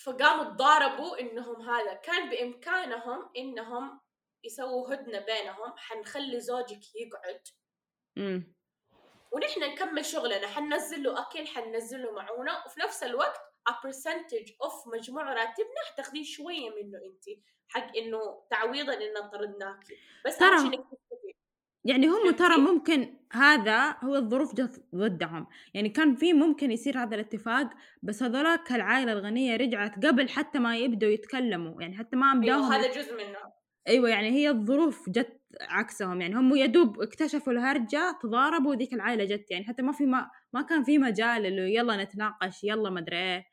فقاموا تضاربوا إنهم هذا. كان بإمكانهم إنهم يسووا هدنة بينهم حنخلي زوجك يقعد. ونحن نكمل شغلنا حننزل له أكل حننزل له معونة وفي نفس الوقت a percentage اوف مجموع راتبنا حتاخذين شوية منه انت حق انه تعويضا إن طردناكي بس ترى يعني هم ترى ممكن هذا هو الظروف جت ضدهم. يعني كان في ممكن يصير هذا الاتفاق بس هذولاك العائلة الغنية رجعت قبل حتى ما يبدوا يتكلموا. يعني حتى ما أمداهم أيوة هذا جزء منه. أيوه يعني هي الظروف جت عكسهم يعني هم يدوب اكتشفوا الهرجة تضاربوا ذيك العائلة جت يعني حتى ما في ما, ما كان في مجال انه يلا نتناقش يلا ما أدري إيه.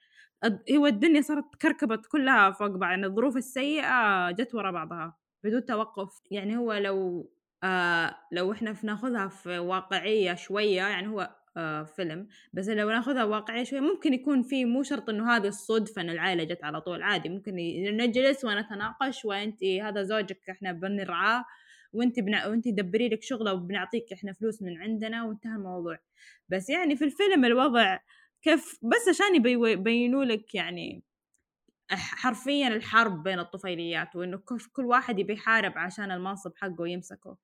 هو الدنيا صارت كركبت كلها فوق بعض يعني الظروف السيئة جت ورا بعضها بدون توقف. يعني هو لو آه لو إحنا بناخذها في واقعية شوية يعني هو آه فيلم بس لو ناخذها واقعية شوي ممكن يكون في مو شرط إنه هذه الصدفة إن العائلة جت على طول عادي ممكن نجلس ونتناقش وانت هذا زوجك إحنا بنرعاه. وانت بنا... وانت دبري لك شغلة وبنعطيك إحنا فلوس من عندنا وانتهى الموضوع. بس يعني في الفيلم الوضع كيف بس عشان يبينوا لك يعني حرفيا الحرب بين الطفيليات وإنه كل واحد يبي يحارب عشان المنصب حقه يمسكه.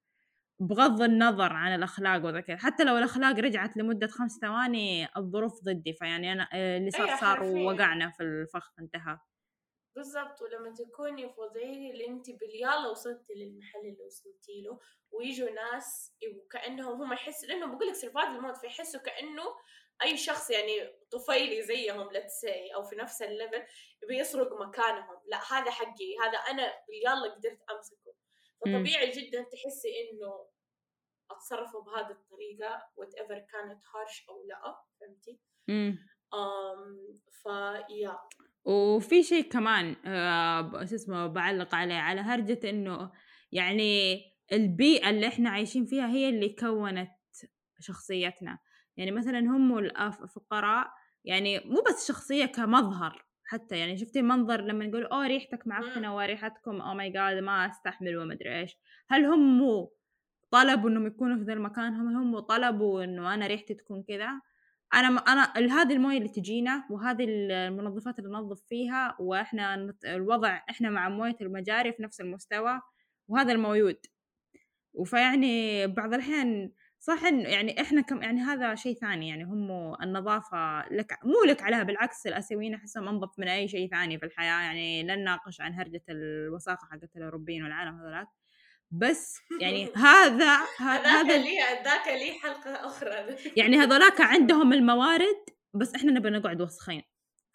بغض النظر عن الأخلاق وذا حتى لو الأخلاق رجعت لمدة خمس ثواني الظروف ضدي فيعني أنا اللي صار أيوة، صار ووقعنا في الفخ انتهى. بالضبط ولما تكوني في وضعية اللي انت باليلا وصلتي للمحل اللي وصلتي له ويجوا ناس وكانهم هم يحسوا لأنه بقول لك survival mode فيحسوا كأنه أي شخص يعني طفيلي زيهم let's say أو في نفس ال level يبي يسرق مكانهم. لا هذا حقي هذا أنا باليلا قدرت أمسكه. فطبيعي جدا تحسي إنه أتصرفوا بهذه الطريقة whatever كانت harsh أو لأ فهمتي؟ امم فيا وفي شيء كمان آه شو اسمه بعلق عليه على هرجة إنه يعني البيئة اللي إحنا عايشين فيها هي اللي كونت شخصيتنا. يعني مثلا هم الفقراء يعني مو بس شخصية كمظهر حتى يعني شفتي منظر لما نقول أوه ريحتك معفنة وريحتكم oh my god ما أستحمل وما أدري إيش. هل هم طلبوا إنهم يكونوا في ذا المكان؟ هم هم طلبوا إنه أنا ريحتي تكون كذا؟ أنا أنا هذه الموية اللي تجينا وهذه المنظفات اللي ننظف فيها وإحنا الوضع إحنا مع موية المجاري في نفس المستوى وهذا الموجود وفيعني بعض الأحيان صح إنه يعني إحنا كم يعني هذا شيء ثاني يعني هم النظافة لك مو لك عليها بالعكس الآسيويين أحسهم أنظف من أي شيء ثاني في الحياة يعني لن نناقش عن هرجة الوساخة حقت الأوروبيين والعالم هذولاك. بس يعني هذا هذا لي ذاك لي حلقة أخرى. يعني هذولاك عندهم الموارد بس إحنا نبي نقعد وسخين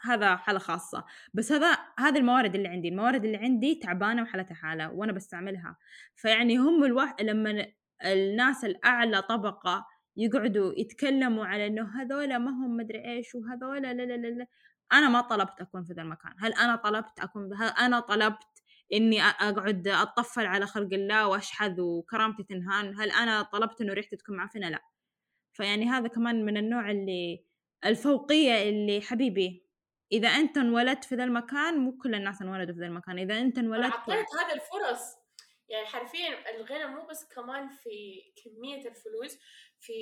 هذا حالة خاصة. بس هذا هذه الموارد اللي عندي. الموارد اللي عندي تعبانة وحالتها حالة وأنا بستعملها. فيعني هم الواحد لما الناس الأعلى طبقة يقعدوا يتكلموا على إنه هذولا ما هم مدري إيش وهذولا لا لا لا أنا ما طلبت أكون في ذا المكان. هل أنا طلبت أكون هل أنا طلبت إني أقعد أطفل على خلق الله وأشحذ وكرامتي تنهان هل أأنا طلبت إنه ريحتي تكون معفنة؟ لا. فيعني هذا كمان من النوع اللي الفوقية اللي حبيبي إذا أنت انولدت في ذا المكان مو كل الناس انولدوا في ذا المكان إذا أنت انولدت أعطيت هذه الفرص. يعني حرفيا الغنى مو بس كمان في كمية الفلوس في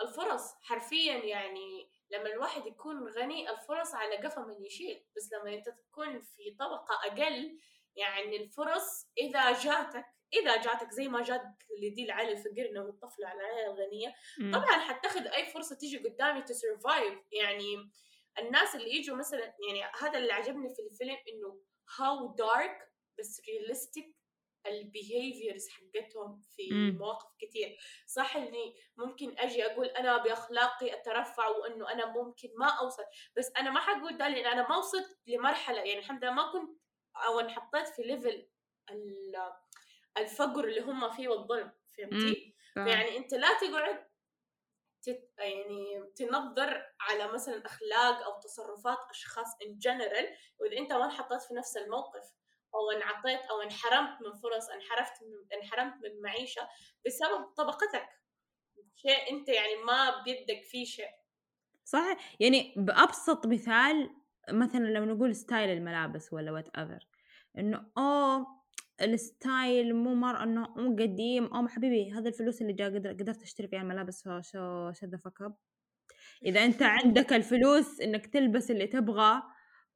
الفرص. حرفيا يعني لما الواحد يكون غني الفرص على قفا من يشيل. بس لما أنت تكون في طبقة أقل يعني الفرص إذا جاتك إذا جاتك زي ما جات لدي العيله الفقير انهم يطفلوا على العيلة الغنية. طبعا حتاخذ أي فرصة تيجي قدامي to survive يعني الناس اللي يجوا مثلا يعني هذا اللي عجبني في الفيلم إنه how dark بس realistic ال behaviors حقتهم في م. مواقف كثير صح إني ممكن أجي أقول أنا بأخلاقي أترفع وإنه أنا ممكن ما أوصل بس أنا ما حقول ده لأن أنا ما وصلت لمرحلة. يعني الحمد لله ما كنت أو انحطيت في level الفقر اللي هم فيه والظلم فهمتي؟ يعني أنت لا تقعد تت يعني تنظر على مثلا أخلاق أو تصرفات أشخاص in general وإذا أنت ما انحطيت في نفس الموقف أو انعطيت أو انحرمت من فرص انحرفت من انحرمت من معيشة بسبب طبقتك. شيء أنت يعني ما بيدك فيه شيء. صح؟ يعني بأبسط مثال مثلا لو نقول style الملابس ولا whatever إنه أوه ال style مو مر إنه مو قديم أو حبيبي هذا الفلوس اللي جا قدر قدرت أشتري فيها الملابس so shut the fuck up إذا أنت عندك الفلوس إنك تلبس اللي تبغى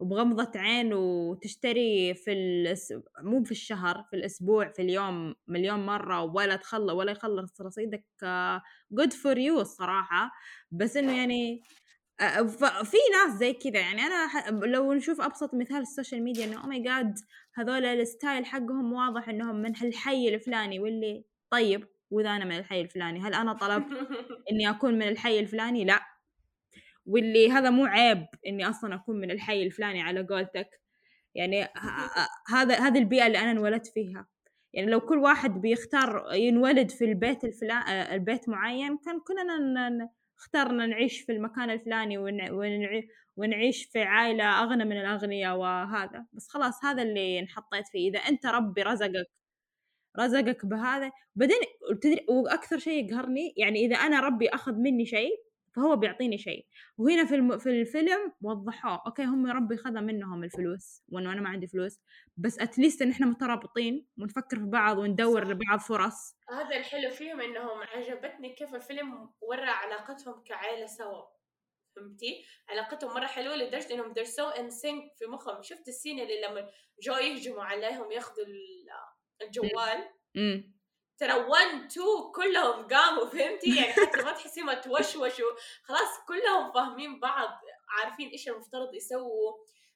وبغمضة عين وتشتري في الأس... مو في الشهر في الأسبوع في اليوم مليون مرة ولا تخلص ولا يخلص رصيدك good for you الصراحة. بس إنه يعني في ناس زي كذا يعني. أنا لو نشوف أبسط مثال ال social media إنه oh my God هذول ال style حقهم واضح إنهم من الحي الفلاني. واللي طيب وإذا أنا من الحي الفلاني هل أنا طلبت إني أكون من الحي الفلاني؟ لا. واللي هذا مو عيب إني أصلا أكون من الحي الفلاني على قولتك. يعني هذا هذه البيئة اللي أنا انولدت فيها. يعني لو كل واحد بيختار ينولد في البيت الفلان البيت معين كان كلنا اخترنا نعيش في المكان الفلاني ونعيش في عائلة أغنى من الأغنياء وهذا. بس خلاص هذا اللي انحطيت فيه. إذا أنت ربي رزقك رزقك بهذا. بعدين وأكثر شيء يقهرني يعني إذا أنا ربي أخذ مني شيء فهو بيعطيني شيء وهنا في الم... في الفيلم وضحوه أوكي هم ربي خذ منهم الفلوس وإنه أنا ما عندي فلوس بس اتليست إن إحنا مترابطين ونفكر في بعض وندور صح. لبعض فرص هذا الحلو فيهم إنهم عجبتني كيف الفيلم ورى علاقتهم كعائله سوا فهمتي؟ علاقتهم مرة حلوة لدرجة إنهم they're so in sync في مخهم، شفت السين اللي لما جو يهجموا عليهم ياخذوا الجوال؟ ترى 1 2 كلهم قاموا فهمتي؟ يعني حتى ما تحسيهم توشوشوا. خلاص كلهم فاهمين بعض عارفين إيش المفترض يسووا.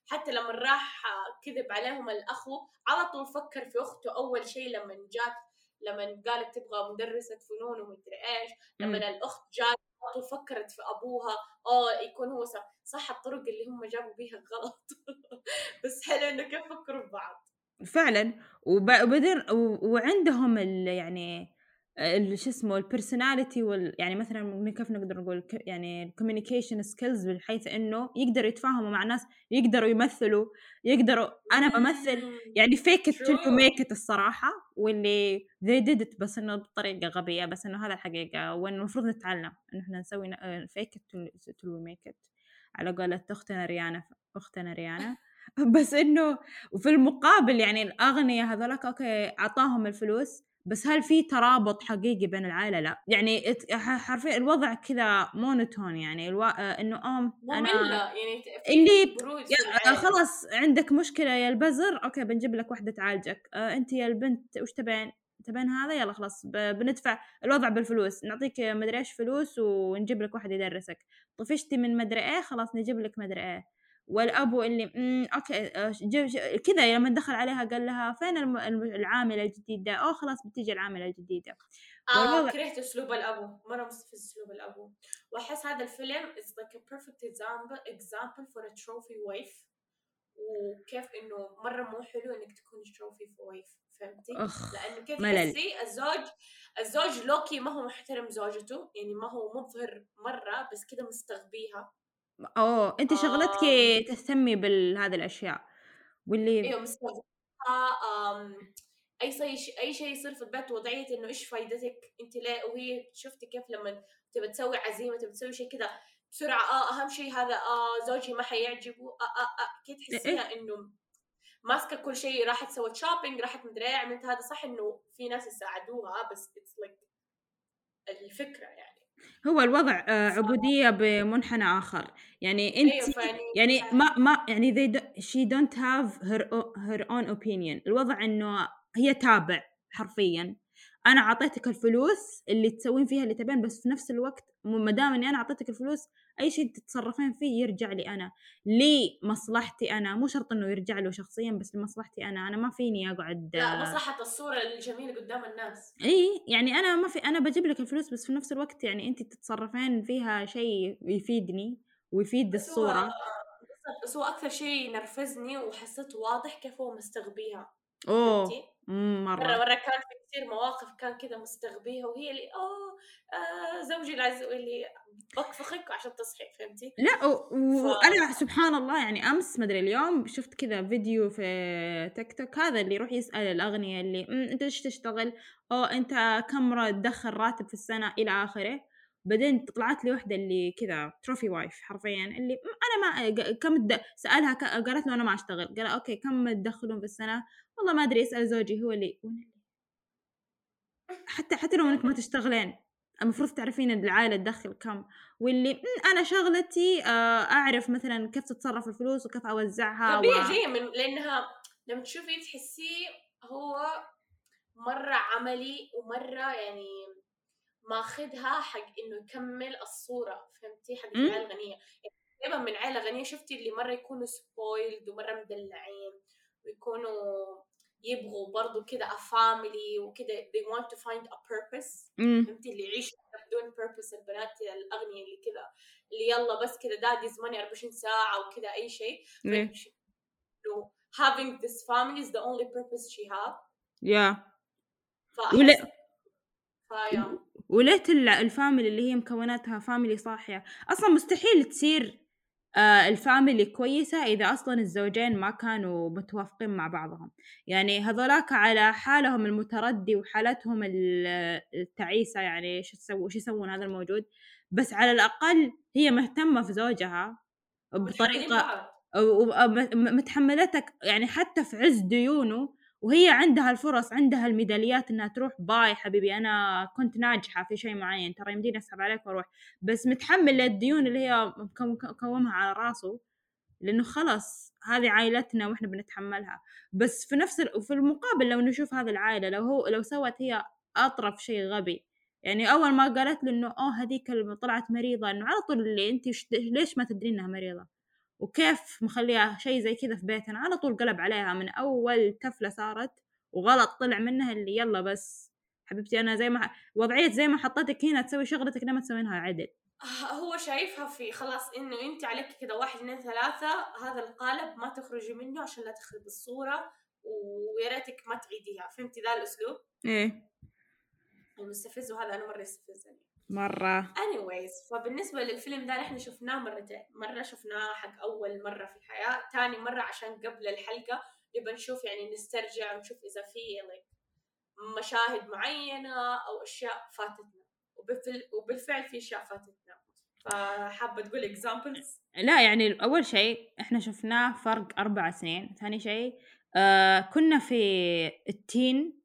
حتى لما راح كذب عليهم الأخو على طول فكر في أخته أول شيء لما جات لما قالت تبغى مدرسة فنون ومدري إيش. لما. الأخت جات على طول فكرت في أبوها. آه يكون هو صح الطرق اللي هم جابوا بيها غلط. بس حلو إنه كيف فكروا في بعض. فعلا. وبعدين وعندهم يعني ال- شو اسمه ال personality وال يعني مثلا كيف نقدر نقول يعني ال communication skills بحيث إنه يقدروا يتفاهموا مع ناس يقدروا يمثلوا يقدروا أنا بمثل. يعني till you True. make it الصراحة. واللي did it بس إنه بطريقة غبية بس إنه هذا الحقيقة. وانه المفروض نتعلم انه إحنا نسوي till, till we make it. على قولة أختنا ريانا أختنا ريانا. بس إنه وفي المقابل يعني الاغنياء هذولاك أوكي أعطاهم الفلوس بس هل في ترابط حقيقي بين العائلة؟ لا. يعني حرفيا الوضع كذا مونوتون يعني ألو... آه، إنه أم أنا يعني في اللي يا آه،. خلاص عندك مشكلة يا البزر okay بنجيب لك واحدة تعالجك آه أنت يا البنت وش تبين؟ تبين هذا؟ يلا خلاص بندفع الوضع بالفلوس. نعطيك مدري إيش فلوس ونجيب لك واحد يدرسك. طفشتي من مدري إيه؟ خلاص نجيب لك مدري إيه. والأبو اللي مم okay آه، كذا لما دخل عليها قال لها فين الم- العاملة الجديدة؟ أوه خلاص بتيجي العاملة الجديدة. آه والوضع كرهت أسلوب الأبو مرة مستفز أسلوب الأبو. وأحس هذا الفيلم is like a perfect example example for a trophy wife. وكيف إنه مرة مو حلو إنك تكون trophy wife فهمتي؟ أخ لأنه كيف. تحسي الزوج الزوج لوكي ما هو محترم زوجته يعني ما هو مظهر مرة بس كده مستغبيها. اوه انت شغلتك آم. تهتمي بهذه الأشياء واللي أيوه مستغبيها آم، أي شيء أي شيء يصير في البيت وضعية إنه إيش فايدتك؟ انت ليه وهي شفتي كيف لما تبى تسوي عزيمة تبى تسوي شيء كذا بسرعة آه أهم شيء هذا آه زوجي ما حيعجبه آه آه آه كده تحسيها إنه ماسكة كل شيء راحت سوت shopping راحت مدري إيه عملت هذا صح إنه في ناس يساعدوها بس it's like الفكرة يعني. هو الوضع آه، عبودية بمنحنى آخر. يعني أنت فاني يعني ما ما يعني they do, she don't have her her own opinion. الوضع إنه هي تابع حرفيا. أنا أعطيتك الفلوس اللي تسوين فيها اللي تبين بس في نفس الوقت ما دام إني أنا أعطيتك الفلوس أي شيء تتصرفين فيه يرجع لي أنا. لمصلحتي أنا مو شرط إنه يرجع له شخصيا بس لمصلحتي أنا. أنا ما فيني أقعد لا مصلحة الصورة الجميلة قدام الناس. إي يعني أنا ما في أنا بجيب لك الفلوس بس في نفس الوقت يعني انت تتصرفين فيها شيء يفيدني ويفيد بالضبط، بس هو أكثر شيء نرفزني وحسيت واضح كيف هو مستغبيها. أوه. مرة مرة كان في كثير مواقف كان كذا مستغبيها وهي اللي اوه آه زوجي العز اللي بكفخك عشان تصحي فهمتي؟ لا و- ف- وأنا سبحان الله يعني أمس مدري اليوم شفت كذا فيديو في تيك توك هذا اللي يروح يسأل الاغنياء اللي "مم، أنت إيش تشتغل؟ أو أنت كم تدخل راتب في السنة إلى آخره بعدين طلعت لي واحدة اللي كذا trophy wife حرفيا اللي "مم، أنا ما كم الد... سألها ك... قالت له أنا ما أشتغل قال okay كم تدخلون في السنة؟ والله ما أدري اسال زوجي هو اللي حتى حتى لو إنك ما تشتغلين المفروض تعرفين العائلة تدخل كم واللي "مم، أنا شغلتي آه، أعرف مثلا كيف تتصرف الفلوس وكيف أوزعها غبية و... جاية من لأنها لما تشوفي تحسيه هو مرة عملي ومرة يعني ماخذها حق إنه يكمل الصورة فهمتي؟ حق الغنية. يعني دايما من عائلة غنية شفتي اللي مرة يكونوا سبويلد ومرة مدلعين ويكونوا يبغوا برضو كده a family وكده they want to find a purpose. فهمتي؟ اللي يعيشوا بدون purpose البنات الأغنياء اللي كذا اللي يلا بس كذا داديز ماني 24 ساعة وكذا أي شيء. having this family is the only purpose she have. يا فأحس ولا وليت ال- ال family اللي هي مكوناتها family صاحية. أصلا مستحيل تصير آه ال family كويسة إذا أصلا الزوجين ما كانوا متوافقين مع بعضهم. يعني هذولاك على حالهم المتردي وحالتهم ال- التعيسة يعني شو تسوي شو يسوون هذا الموجود. بس على الأقل هي مهتمة في زوجها بطريقة متحملتك يعني حتى في عز ديونه وهي عندها الفرص عندها الميداليات إنها تروح. bye حبيبي أنا كنت ناجحة في شيء معين. ترى يمديني أسحب عليك وأروح. بس متحمل الديون اللي هي مكو- مكومها على راسه. لأنه خلاص هذه عائلتنا وإحنا بنتحملها. بس في نفس ال... وفي المقابل لو نشوف هذه العائلة لو هو لو سوت هي أطرف شيء غبي. يعني أول ما قالت له إنه أوه هذيك اللي طلعت مريضة إنه على طول اللي انت ليش ما تدري إنها مريضة؟ وكيف مخليها شيء زي كذا في بيتنا. على طول قلب عليها من أول تفله صارت وغلط طلع منها اللي يلا بس. حبيبتي أنا زي ما وضعية زي ما حطيتك هنا تسوي شغلتك لما تسوينها عدل. هو شايفها في خلاص إنه أنت عليك كذا واحد اثنين ثلاثة هذا القالب ما تخرجي منه عشان لا تخرب الصورة ويا ريتك ما تعيديها. فهمتي ذا الأسلوب؟ إيه. المستفز وهذا أنا مرة يستفزني. مرة. Anyways فبالنسبة للفيلم ده إحنا شفناه مرتين. مرة شفناه حق أول مرة في الحياة تاني مرة عشان قبل الحلقة نبى نشوف يعني نسترجع ونشوف إذا في like مشاهد معينة أو أشياء فاتتنا. وبالفعل, وبالفعل في أشياء فاتتنا. فحابة تقول examples لا يعني أول شيء إحنا شفناه فرق أربع سنين. ثاني شيء آه كنا في ال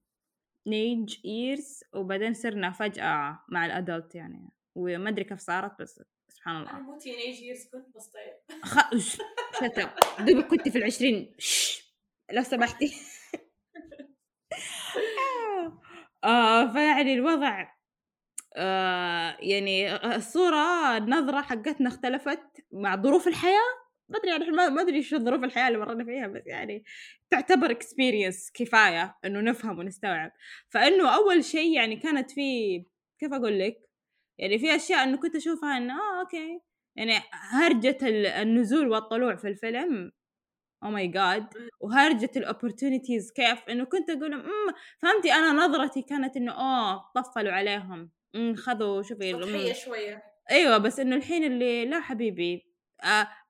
teenagers وبعدين صرنا فجأة مع ال adult يعني. وما أدري كيف صارت بس سبحان أنا الله مو teenagers كنت بس طيب. خ... شتم دوبك كنت في العشرين. شش. لو سمحتي. آه فيعني الوضع آه يعني الصورة النظرة حقتنا اختلفت مع ظروف الحياة. ما أدري يعني ما ما أدري شو ظروف الحياة اللي مرينا فيها بس يعني تعتبر experience كفاية إنه نفهم ونستوعب. فإنه أول شيء يعني كانت في كيف أقول لك؟ يعني في أشياء إنه كنت أشوفها إنه آه okay. يعني هرجة ال- النزول والطلوع في الفيلم oh my God وهرجة ال opportunities كيف؟ إنه كنت أقول أمم فهمتي؟ أنا نظرتي كانت إنه آه طفلوا عليهم. أمم خذوا شوفي سطحية أمم، شوية. أيوه بس إنه الحين اللي لا حبيبي.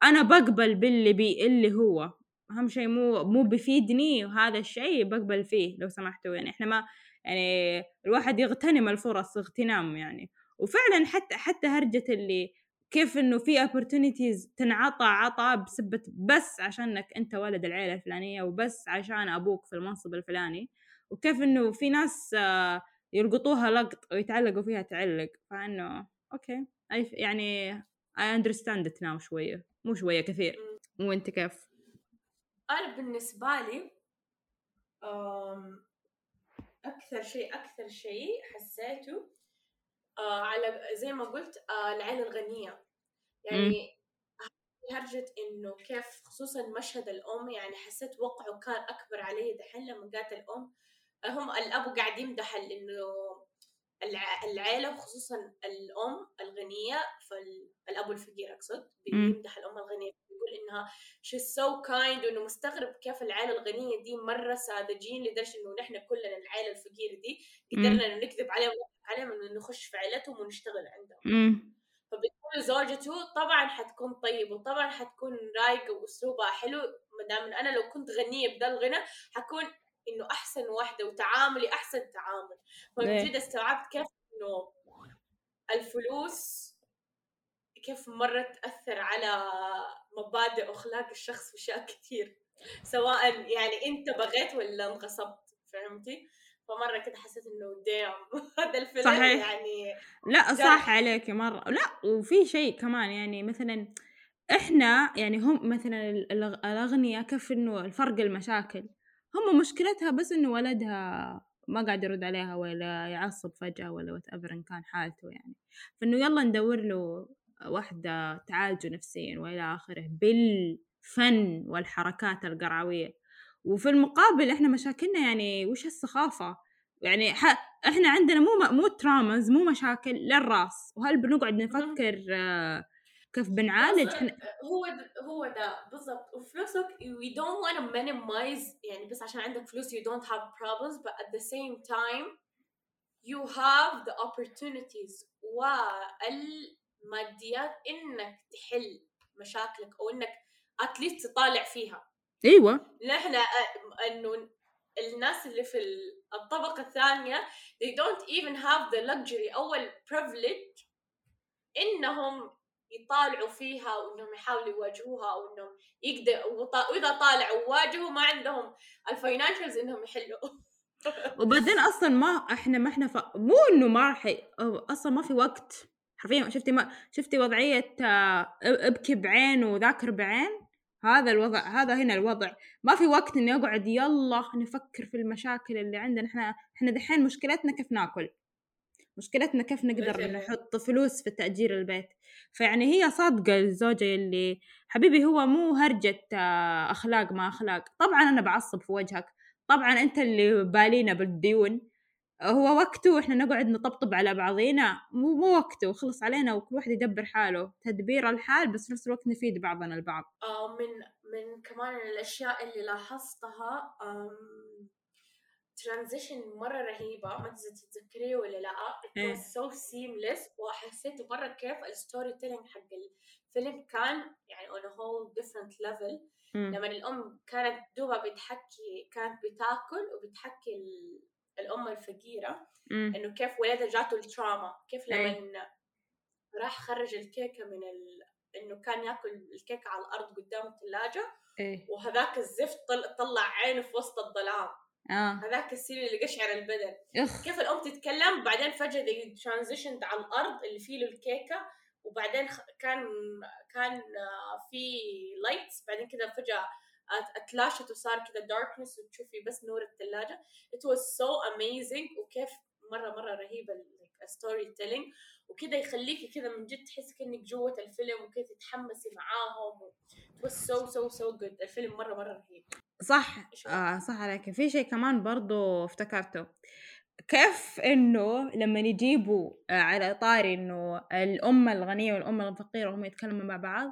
أنا بقبل باللي بي اللي هو أهم شيء مو مو بيفيدني وهذا الشيء بقبل فيه لو سمحتوا. يعني إحنا ما يعني الواحد يغتنم الفرص اغتنام يعني. وفعلا حتى حتى هرجة اللي كيف إنه في opportunities تنعطى عطا بسبة بس عشانك أنت ولد العيلة الفلانية وبس عشان أبوك في المنصب الفلاني. وكيف إنه في ناس آه يلقطوها لقط ويتعلقوا فيها تعلق. فإنه أوكي. يعني Understand it now شوية. مو شوية كثير. وانت كيف؟ أنا بالنسبة لي أم، أكثر شيء أكثر شيء حسيته آه على زي ما قلت آه العيلة الغنية. يعني هرجة إنه كيف خصوصا مشهد الأم يعني حسيت وقعه كان أكبر علي دحين لما جات الأم. هم الأب قاعد يمدح إنه الع- العيلة وخصوصا الأم الغنية فالأب الفقير أقصد. بيمدح الأم الغنية بيقول إنها she's so kind وإنه مستغرب كيف العيلة الغنية دي مرة ساذجين لدرجة إنه نحن كلنا العيلة الفقيرة دي قدرنا إنه نكذب عليهم ونضحك عليهم إنه نخش في عيلتهم ونشتغل عندهم. فبتكون زوجته طبعا حتكون طيبة وطبعا حتكون رايقة وأسلوبها حلو مدام إن أنا لو كنت غنية بدا الغنى حكون إنه أحسن واحدة وتعاملي أحسن تعامل فمن. جد استوعبت كيف إنه الفلوس كيف مرة تأثر على مبادئ وأخلاق الشخص في أشياء كتير سواء يعني أنت بغيت ولا انغصبت فهمتي؟ فمرة كده حسيت إنه دام هذا الفيلم صحيح. يعني لا. صح عليك مرة لا وفي شيء كمان يعني مثلا إحنا يعني هم مثلا ال- الأغ- الأغنياء كيف إنه الفرق المشاكل هم مشكلتها بس إنه ولدها ما قاعد يرد عليها ولا يعصب فجأة ولا whatever إن كان حالته يعني. فإنه يلا ندور له واحدة تعالجه نفسيا وإلى آخره بالفن والحركات القروية وفي المقابل إحنا مشاكلنا يعني وش السخافة يعني ح... إحنا عندنا مو مو traumas مو مشاكل للرأس. وهل بنقعد نفكر آه، كيف بنعالج؟ إحنا هو د- هو ده بالضبط. وفلوسك we don't want to minimize يعني بس عشان عندك فلوس you don't have problems but at the same time you have the opportunities. وألماديات إنك تحل مشاكلك أو إنك at least تطالع فيها. إيوه. نحن إنه الناس اللي في ال- الطبقة الثانية they don't even have the luxury أو ال privilege إنهم يطالعوا فيها وإنهم يحاولوا يواجهوها أو انهم يقدر وط- وإذا طالعوا وواجهوا ما عندهم الفاينانشالز إنهم يحلوا. وبعدين أصلا ما إحنا ما إحنا ف... مو إنه ما راح أصلا ما في وقت. حرفيا شفتي ما شفتي وضعية آه، إبكي بعين وذاكر بعين؟ هذا الوضع هذا هنا الوضع. ما في وقت إني أقعد يلا نفكر في المشاكل اللي عندنا. إحنا إحنا دحين مشكلتنا كيف ناكل؟ مشكلتنا كيف نقدر. نحط فلوس في تأجير البيت. فيعني هي صادقة الزوجة اللي حبيبي هو مو هرجة آه، أخلاق ما أخلاق. طبعا أنا بعصب في وجهك. طبعا أنت اللي بالينا بالديون. هو وقته وإحنا نقعد نطبطب على بعضينا. مو مو وقته. خلص علينا وكل واحد يدبر حاله. تدبير الحال بس في نفس الوقت نفيد بعضنا البعض. آه، من من كمان الأشياء اللي لاحظتها transition مرة رهيبة ما تتذكريه ولا لأ إيه. it was so seamless وحسيت مرة كيف ال storytelling حق الفيلم كان يعني on a whole different level. لما الأم كانت دوبها بتحكي كانت بتاكل وبتحكي ال- الأم الفقيرة. إنه كيف ولدها جاته ال trauma كيف إيه. لما راح خرج الكيكة من ال... إنه كان ياكل الكيكة على الأرض قدام الثلاجه إيه وهذاك الزفت طل... طلع عينه في وسط الظلام آه. هذاك السين اللي قشعر البدن. إخ. كيف الأم تتكلم؟ بعدين فجأة transition على الأرض اللي فيه له الكيكه وبعدين كان كان آه، في lights بعدين كذا فجأة أت- أتلاشت وصار كذا darkness وتشوفي بس نور الثلاجه it was so amazing. وكيف مره مرة رهيبة ال storytelling وكذا يخليكي كذا من جد تحسي كأنك جوة الفيلم وكذا تتحمسي معاهم و... it was so so so good. الفيلم مرة مرة رهيب. صح؟ آه صح عليك. في شيء كمان برضو افتكرته. كيف إنه لما يجيبوا آه على طاري إنه الأم الغنية والأم الفقيرة وهم يتكلموا مع بعض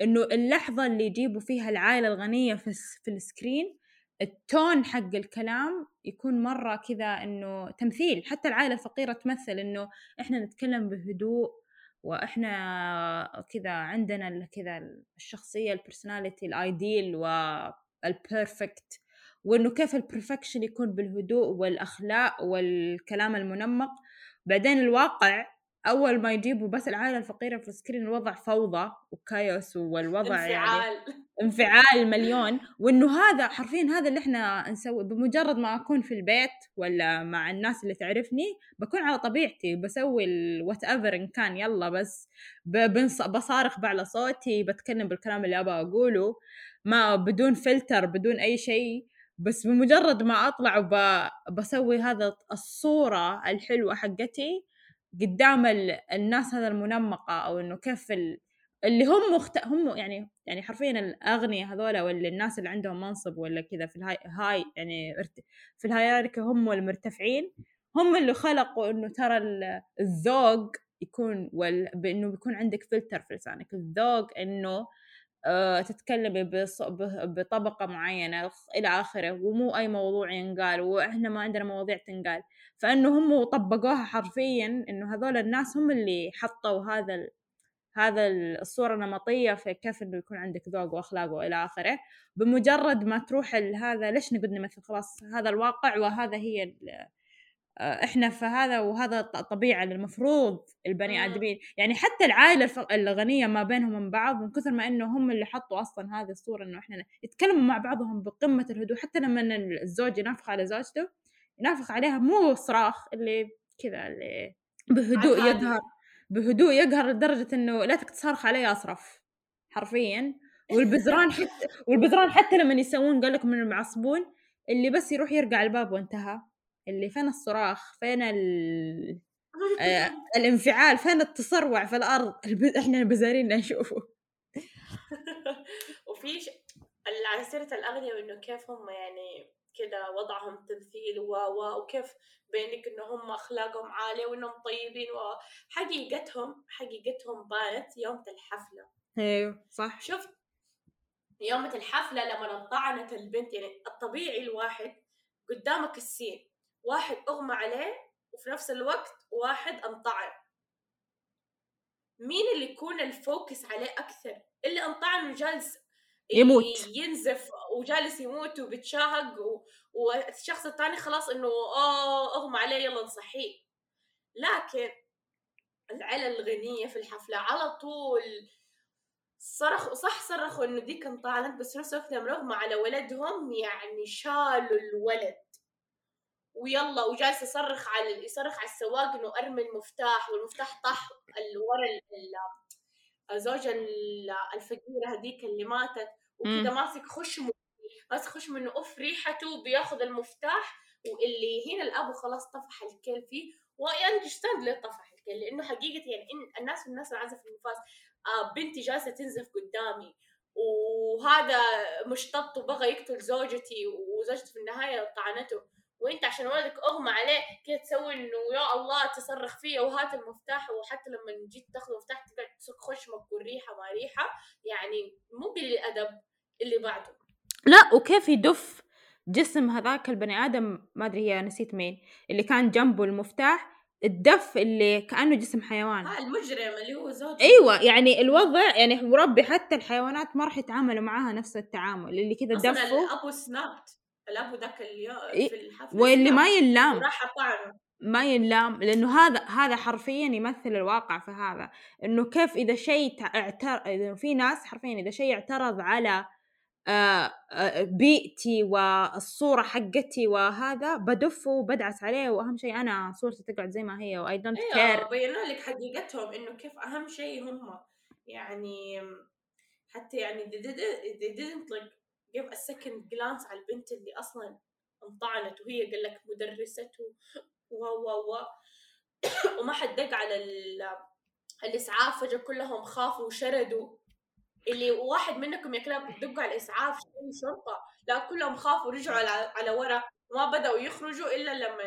إنه اللحظة اللي يجيبوا فيها العائلة الغنية في في السكرين التون حق الكلام يكون مرة كذا إنه تمثيل. حتى العائلة الفقيرة تمثل إنه إحنا نتكلم بهدوء وإحنا كذا عندنا كذا الشخصية ال personality ال ideal وال perfect وإنه كيف ال perfection يكون بالهدوء والأخلاق والكلام المنمق. بعدين الواقع أول ما يجيبوا بس العائلة الفقيرة في ال screen الوضع فوضى و chaos والوضع يعني انفعال مليون وإنه هذا حرفيا هذا اللي إحنا نسوي بمجرد ما أكون في البيت ولا مع الناس اللي تعرفني بكون على طبيعتي بسوي ال whatever إن كان يلا بس بصارخ بعلى صوتي بتكلم بالكلام اللي أبغى أقوله ما بدون فلتر بدون أي شيء بس بمجرد ما أطلع وب- بسوي هذا الصورة الحلوة حقتي قدام ال- الناس هذا المنمقة أو إنه كيف. اللي هم مخت... هم يعني يعني حرفيا الأغنياء هذولا ولا الناس اللي عندهم منصب ولا كذا في ال high high يعني. في الهيراركي هم المرتفعين هم اللي خلقوا إنه ترى ال- الذوق يكون وال... بإنه بيكون عندك فلتر في لسانك الذوق إنه آه تتكلمي بص... بطبقة معينة إلى آخره ومو أي موضوع ينقال وإحنا ما عندنا مواضيع تنقال فإنه هم طبقوها حرفيا إنه هذول الناس هم اللي حطوا هذا. هذا الصورة النمطية في كيف إنه يكون عندك ذوق وأخلاق وإلى آخره. بمجرد ما تروح ال- هذا ليش نقعد نمثل خلاص هذا الواقع وهذا هي آه، إحنا في هذا وهذا ط- طبيعة اللي المفروض البني. آدمين. يعني حتى العائلة الغنية ما بينهم من بعض من كثر ما إنه هم اللي حطوا أصلا هذه الصورة إنه إحنا يتكلموا مع بعضهم بقمة الهدوء. حتى لما الزوج ينافق على زوجته ينافق عليها مو صراخ اللي كذا اللي بهدوء عادي. بهدوء يقهر لدرجة إنه لا تك تصارخ علي اصرف حرفيا. والبزران حتى والبزران حتى لما يسوون قال لكم انهم معصبون اللي بس يروح يرجع الباب وانتهى. اللي فين الصراخ؟ فين ال... آه الانفعال؟ فين التسرع في الأرض؟ الب... إحنا بزارين نشوفه. وفي على سيرة الأغنياء وإنه كيف هم يعني كده وضعهم تمثيل و و وكيف بينك إنه هم أخلاقهم عالية وإنهم طيبين وحقيقتهم حقيقتهم بانت يوم الحفلة. أيوه صح. شفت؟ يوم الحفلة لما انطعنت البنت يعني الطبيعي الواحد قدامك السين واحد أغمى عليه وفي نفس الوقت واحد انطعن. مين اللي يكون الفوكس عليه أكثر؟ اللي انطعن وجالس يموت. ينزف وجالس يموت وبتشاهق و... والشخص الثاني خلاص إنه آه أغمى عليه يلا نصحيه لكن العيلة الغنية في الحفلة على طول صرخ صح صرخوا إنه ديك انطعنت بس في نفس الوقت لما رغم على ولدهم يعني شالوا الولد. ويلا وجالس يصرخ على يصرخ على السواق إنه أرمي المفتاح والمفتاح طاح ورا ال- ال- الزوجة ال- الفقيرة هذيك اللي ماتت. وكذا. ماسك خشمه ماسك خشمه انه أوف ريحته بياخذ المفتاح واللي هنا الابو خلاص طفح الكيل فيه. واندرستاند ليه طفح الكيل لأنه حقيقة يعني إن الناس الناس العازف النفاس آه بنتي جالسة تنزف قدامي وهذا مشتط وبغى يقتل زوجتي وزوجتي في النهاية طعنته. وأنت عشان ولدك أغمى عليه كده تسوي إنه يا الله تصرخ فيه وهات المفتاح وحتى لما جيت تاخذ المفتاح تقعد تسك خشمك والريحة ما ريحة. يعني مو قليل الادب اللي بعده. لا وكيف يدف جسم هذاك البني آدم ما أدري هي نسيت مين اللي كان جنبه المفتاح الدف اللي كأنه جسم حيوان. ها المجرم اللي هو زوجها أيوه يعني الوضع يعني مربي حتى الحيوانات ما راح يتعاملوا معاها نفس التعامل اللي كذا دفوا الأبو سنابت الأبو ذاك اليوم في الحفلة واللي ما ينلام. وراح طعنه ما ينلام لأنه هذا هذا حرفيا يمثل الواقع في هذا إنه كيف إذا شيء تع- اعتر إذا في ناس حرفيا إذا شيء اعترض على بيئتي والصورة حقتي وهذا بدفه وبدعس عليه وأهم شيء أنا صورتي تقعد زي ما هي و I don't care بينوا لك حقيقتهم إنه كيف أهم شيء هم. يعني حتى يعني they didn't, they didn't like give a second glance على البنت اللي أصلا انطعنت وهي قال لك مدرسته و و و. وما حد دق على ال- الإسعاف فجأة كلهم خافوا وشردوا. اللي واحد منكم يا كلاب بتدقوا على الإسعاف شرطه لا كلهم خافوا ورجعوا على على ورا وما بدأوا يخرجوا إلا لما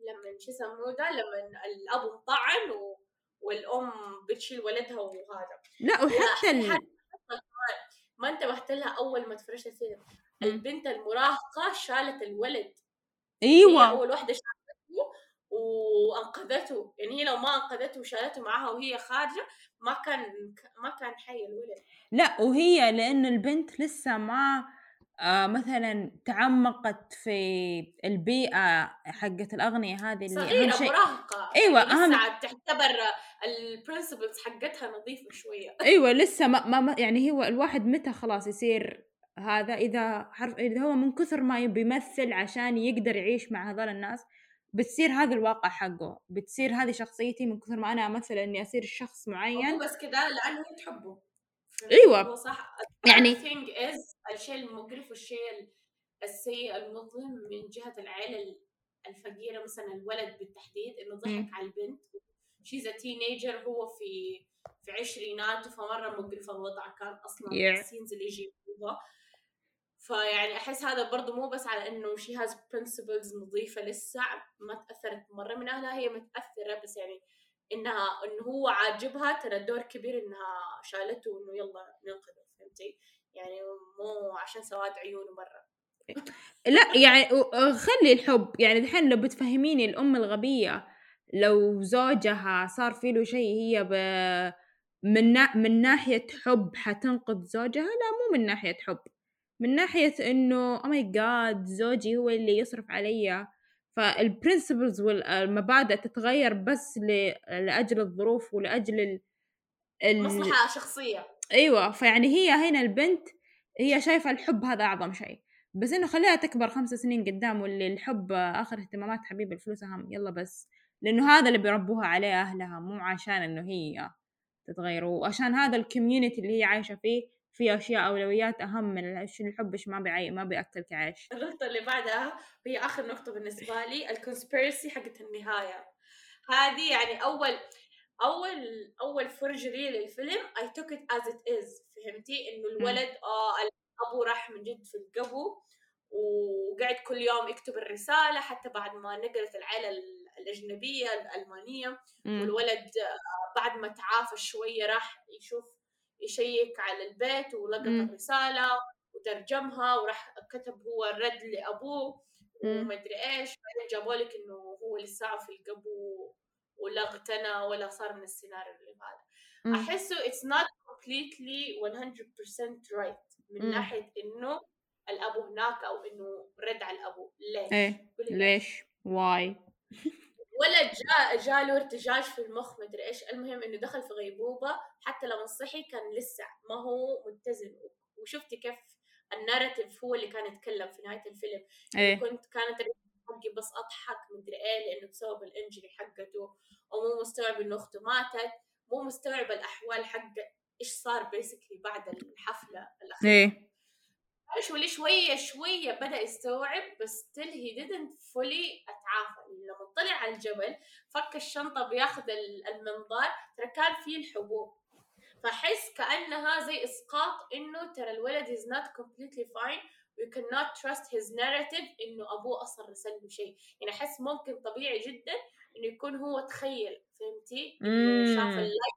لما شو يسموه ده؟ لما الأب انطعن و... والأم بتشيل ولدها وهذا. لا وحتى ال... ما انتبهت لها أول ما تفرجت الفيلم. البنت المراهقة شالت الولد. هي أيوه أول واحدة شالته وأنقذته. يعني هي لو ما أنقذته وشالته معاها وهي خارجة ما كان ما كان حي الولد. لا وهي لأن البنت لسه ما آه مثلا تعمقت في البيئة حقت الأغنية هذه اللي أهم صغيره شيء. مراهقة. أيوة، يعني أهم- لسه تعتبر البرنسبلز حقتها نظيفة شوية. أيوة لسه ما, ما ما- يعني هو الواحد متى خلاص يصير هذا؟ إذا حرف إذا هو من كثر ما يبي يمثل عشان يقدر يعيش مع هذول الناس بتصير هذا الواقع حقه بتصير هذه شخصيتي من كثر ما أنا أمثل إني أصير شخص معين بس كذا لأنه هي تحبه أيوة. هو صح يعني- الشيء المقرف والشيء السيء المظلم من جهة العائلة الفقيرة مثلا الولد بالتحديد إنه ضحك. على البنت she's teenager هو في في عشريناته فمرة مقرف الوضع كان أصلا Yeah. ال scenes اللي يجيبوها فيعني أحس هذا برضو مو بس على إنه she has principles نظيفة لسه ما تأثرت مرة من أهلها هي متأثرة بس يعني إنها إنه هو عاجبها ترى دور كبير إنها شالته وانه يلا ننقذه فهمتي؟ يعني مو عشان سواد عيونه مرة. لا يعني خلي الحب يعني دحين لو بتفهميني الأم الغبية لو زوجها صار في له شيء هي ب... من نا... من ناحية حب حتنقذ زوجها؟ لا مو من ناحية حب. من ناحية إنه oh my god زوجي هو اللي يصرف علي فالبرنسبلز والمبادئ تتغير بس ل... لأجل الظروف ولأجل ال... ال... مصلحة شخصية. أيوه فيعني هي هنا البنت هي شايفة الحب هذا أعظم شيء. بس إنه خليها تكبر خمس سنين قدام واللي الحب آخر اهتمامات حبيب الفلوس أهم. يلا بس. لأنه هذا اللي بيربوها عليه أهلها مو عشان إنه هي تتغير وعشان هذا ال community اللي هي عايشة فيه في أشياء أولويات أهم من الحب إيش ما بيعي ما بياكلك عيش النقطة اللي بعدها وهي آخر نقطة بالنسبة لي ال conspiracy حقت النهاية. هذه يعني أول أول أول فرجة لي للفيلم I took it as it is. فهمتي؟ إنه الولد آه الأبو راح من جد في القبو وقعد كل يوم يكتب الرسالة حتى بعد ما نقلت العائلة ال- الأجنبية الألمانية. والولد آه، بعد ما تعافى شوية راح يشوف يشيك على البيت ولقط. الرسالة وترجمها وراح كتب هو الرد لأبوه مم. ومدري إيش بعدين جابوا لك إنه هو لسه في القبو ولا اغتنى ولا صار من السيناريو اللي هذا. أحسه it's not completely 100% right من مم. ناحية إنه الأبو هناك أو إنه رد على الأبو ليش؟ قولي ليش واي ولد جاء جاله ارتجاج في المخ مدري إيش. المهم إنه دخل في غيبوبة حتى لما صحي كان لسه ما هو متزن. وشفتي كيف ال narrative هو اللي كان يتكلم في نهاية الفيلم. إيه. كنت كانت حقي بس أضحك مدري إيه لأنه بسبب ال injury حقته. ومو مستوعب إنه أخته ماتت. مو مستوعب الأحوال حق إيش صار بيسكلي بعد الحفلة الأخيرة. إيه. شوي شوية شوية بدأ يستوعب بس still he didn't fully أتعافى. لما طلع على الجبل فك الشنطة بياخذ ال- المنظار ترى كان فيه الحبوب. فحس كأنها زي إسقاط إنه ترى الولد is not completely fine we cannot trust his narrative إنه أبوه أصلا رسل له شيء. يعني أحس ممكن طبيعي جدا إنه يكون هو تخيل فهمتي؟ إنه شاف مم. اللايف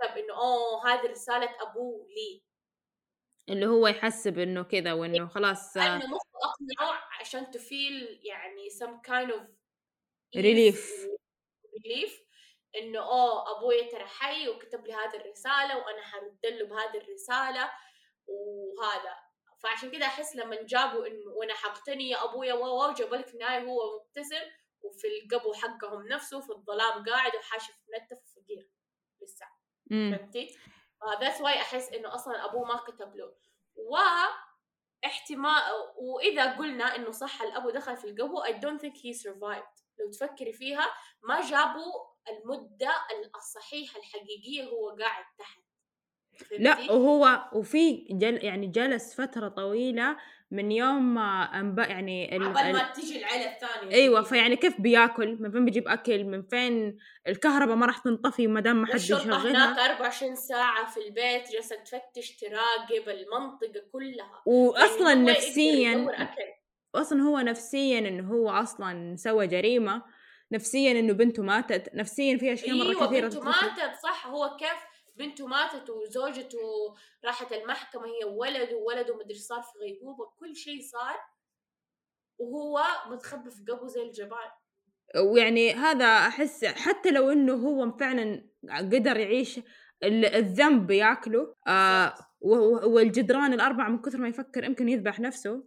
كتب إنه أوه هذه رسالة أبوه لي. اللي هو يحسب إنه كذا وإنه خلاص آه، لأنه مخه أقنعه عشان تفيل يعني some kind of و- relief. إنه أوه أبوي ترى حي وكتب لي هذه الرسالة وأنا حرد له بهذه الرسالة وهذا. فعشان كده أحس لما جابوا انه وأنا حقتني يا ابويا واو جابوا لك في النهايه هو مبتسم وفي القبو حقهم نفسه في الظلام قاعد وحاشف منتف وفقير. لسه. فهمتي؟ that's why أحس إنه أصلا أبوه ما كتب له. و احتمال وإذا قلنا إنه صح الأبو دخل في القبو I don't think he survived. لو تفكري فيها ما جابوا المدة الصحيحة الحقيقية هو قاعد تحت. لا؟ وهو وفي جل يعني جلس فترة طويلة من يوم ما أنبأ يعني ال... ما تجي العيلة الثانية. أيوه فيعني كيف بياكل؟ من فين بيجيب أكل؟ من فين الكهرباء ما راح تنطفي ما دام ما حد والشرطة هناك بيشغلها 24 ساعة في البيت جالسة تفتش تراقب المنطقة كلها. واصلا يعني نفسيا أصلا هو نفسيا إنه هو أصلا سوى جريمة نفسيا إنه بنته ماتت نفسيا في أشياء مرة أيوه كثيرة بنته. ماتت صح هو كيف بنته ماتت وزوجته راحت المحكمة هي وولده وولده مدري صار في غيبوبة كل شيء صار وهو متخبي في قبو زي الجبال. ويعني هذا أحس حتى لو إنه هو فعلا قدر يعيش ال- الذنب ياكله آه والجدران الأربعة من كثر ما يفكر يمكن يذبح نفسه.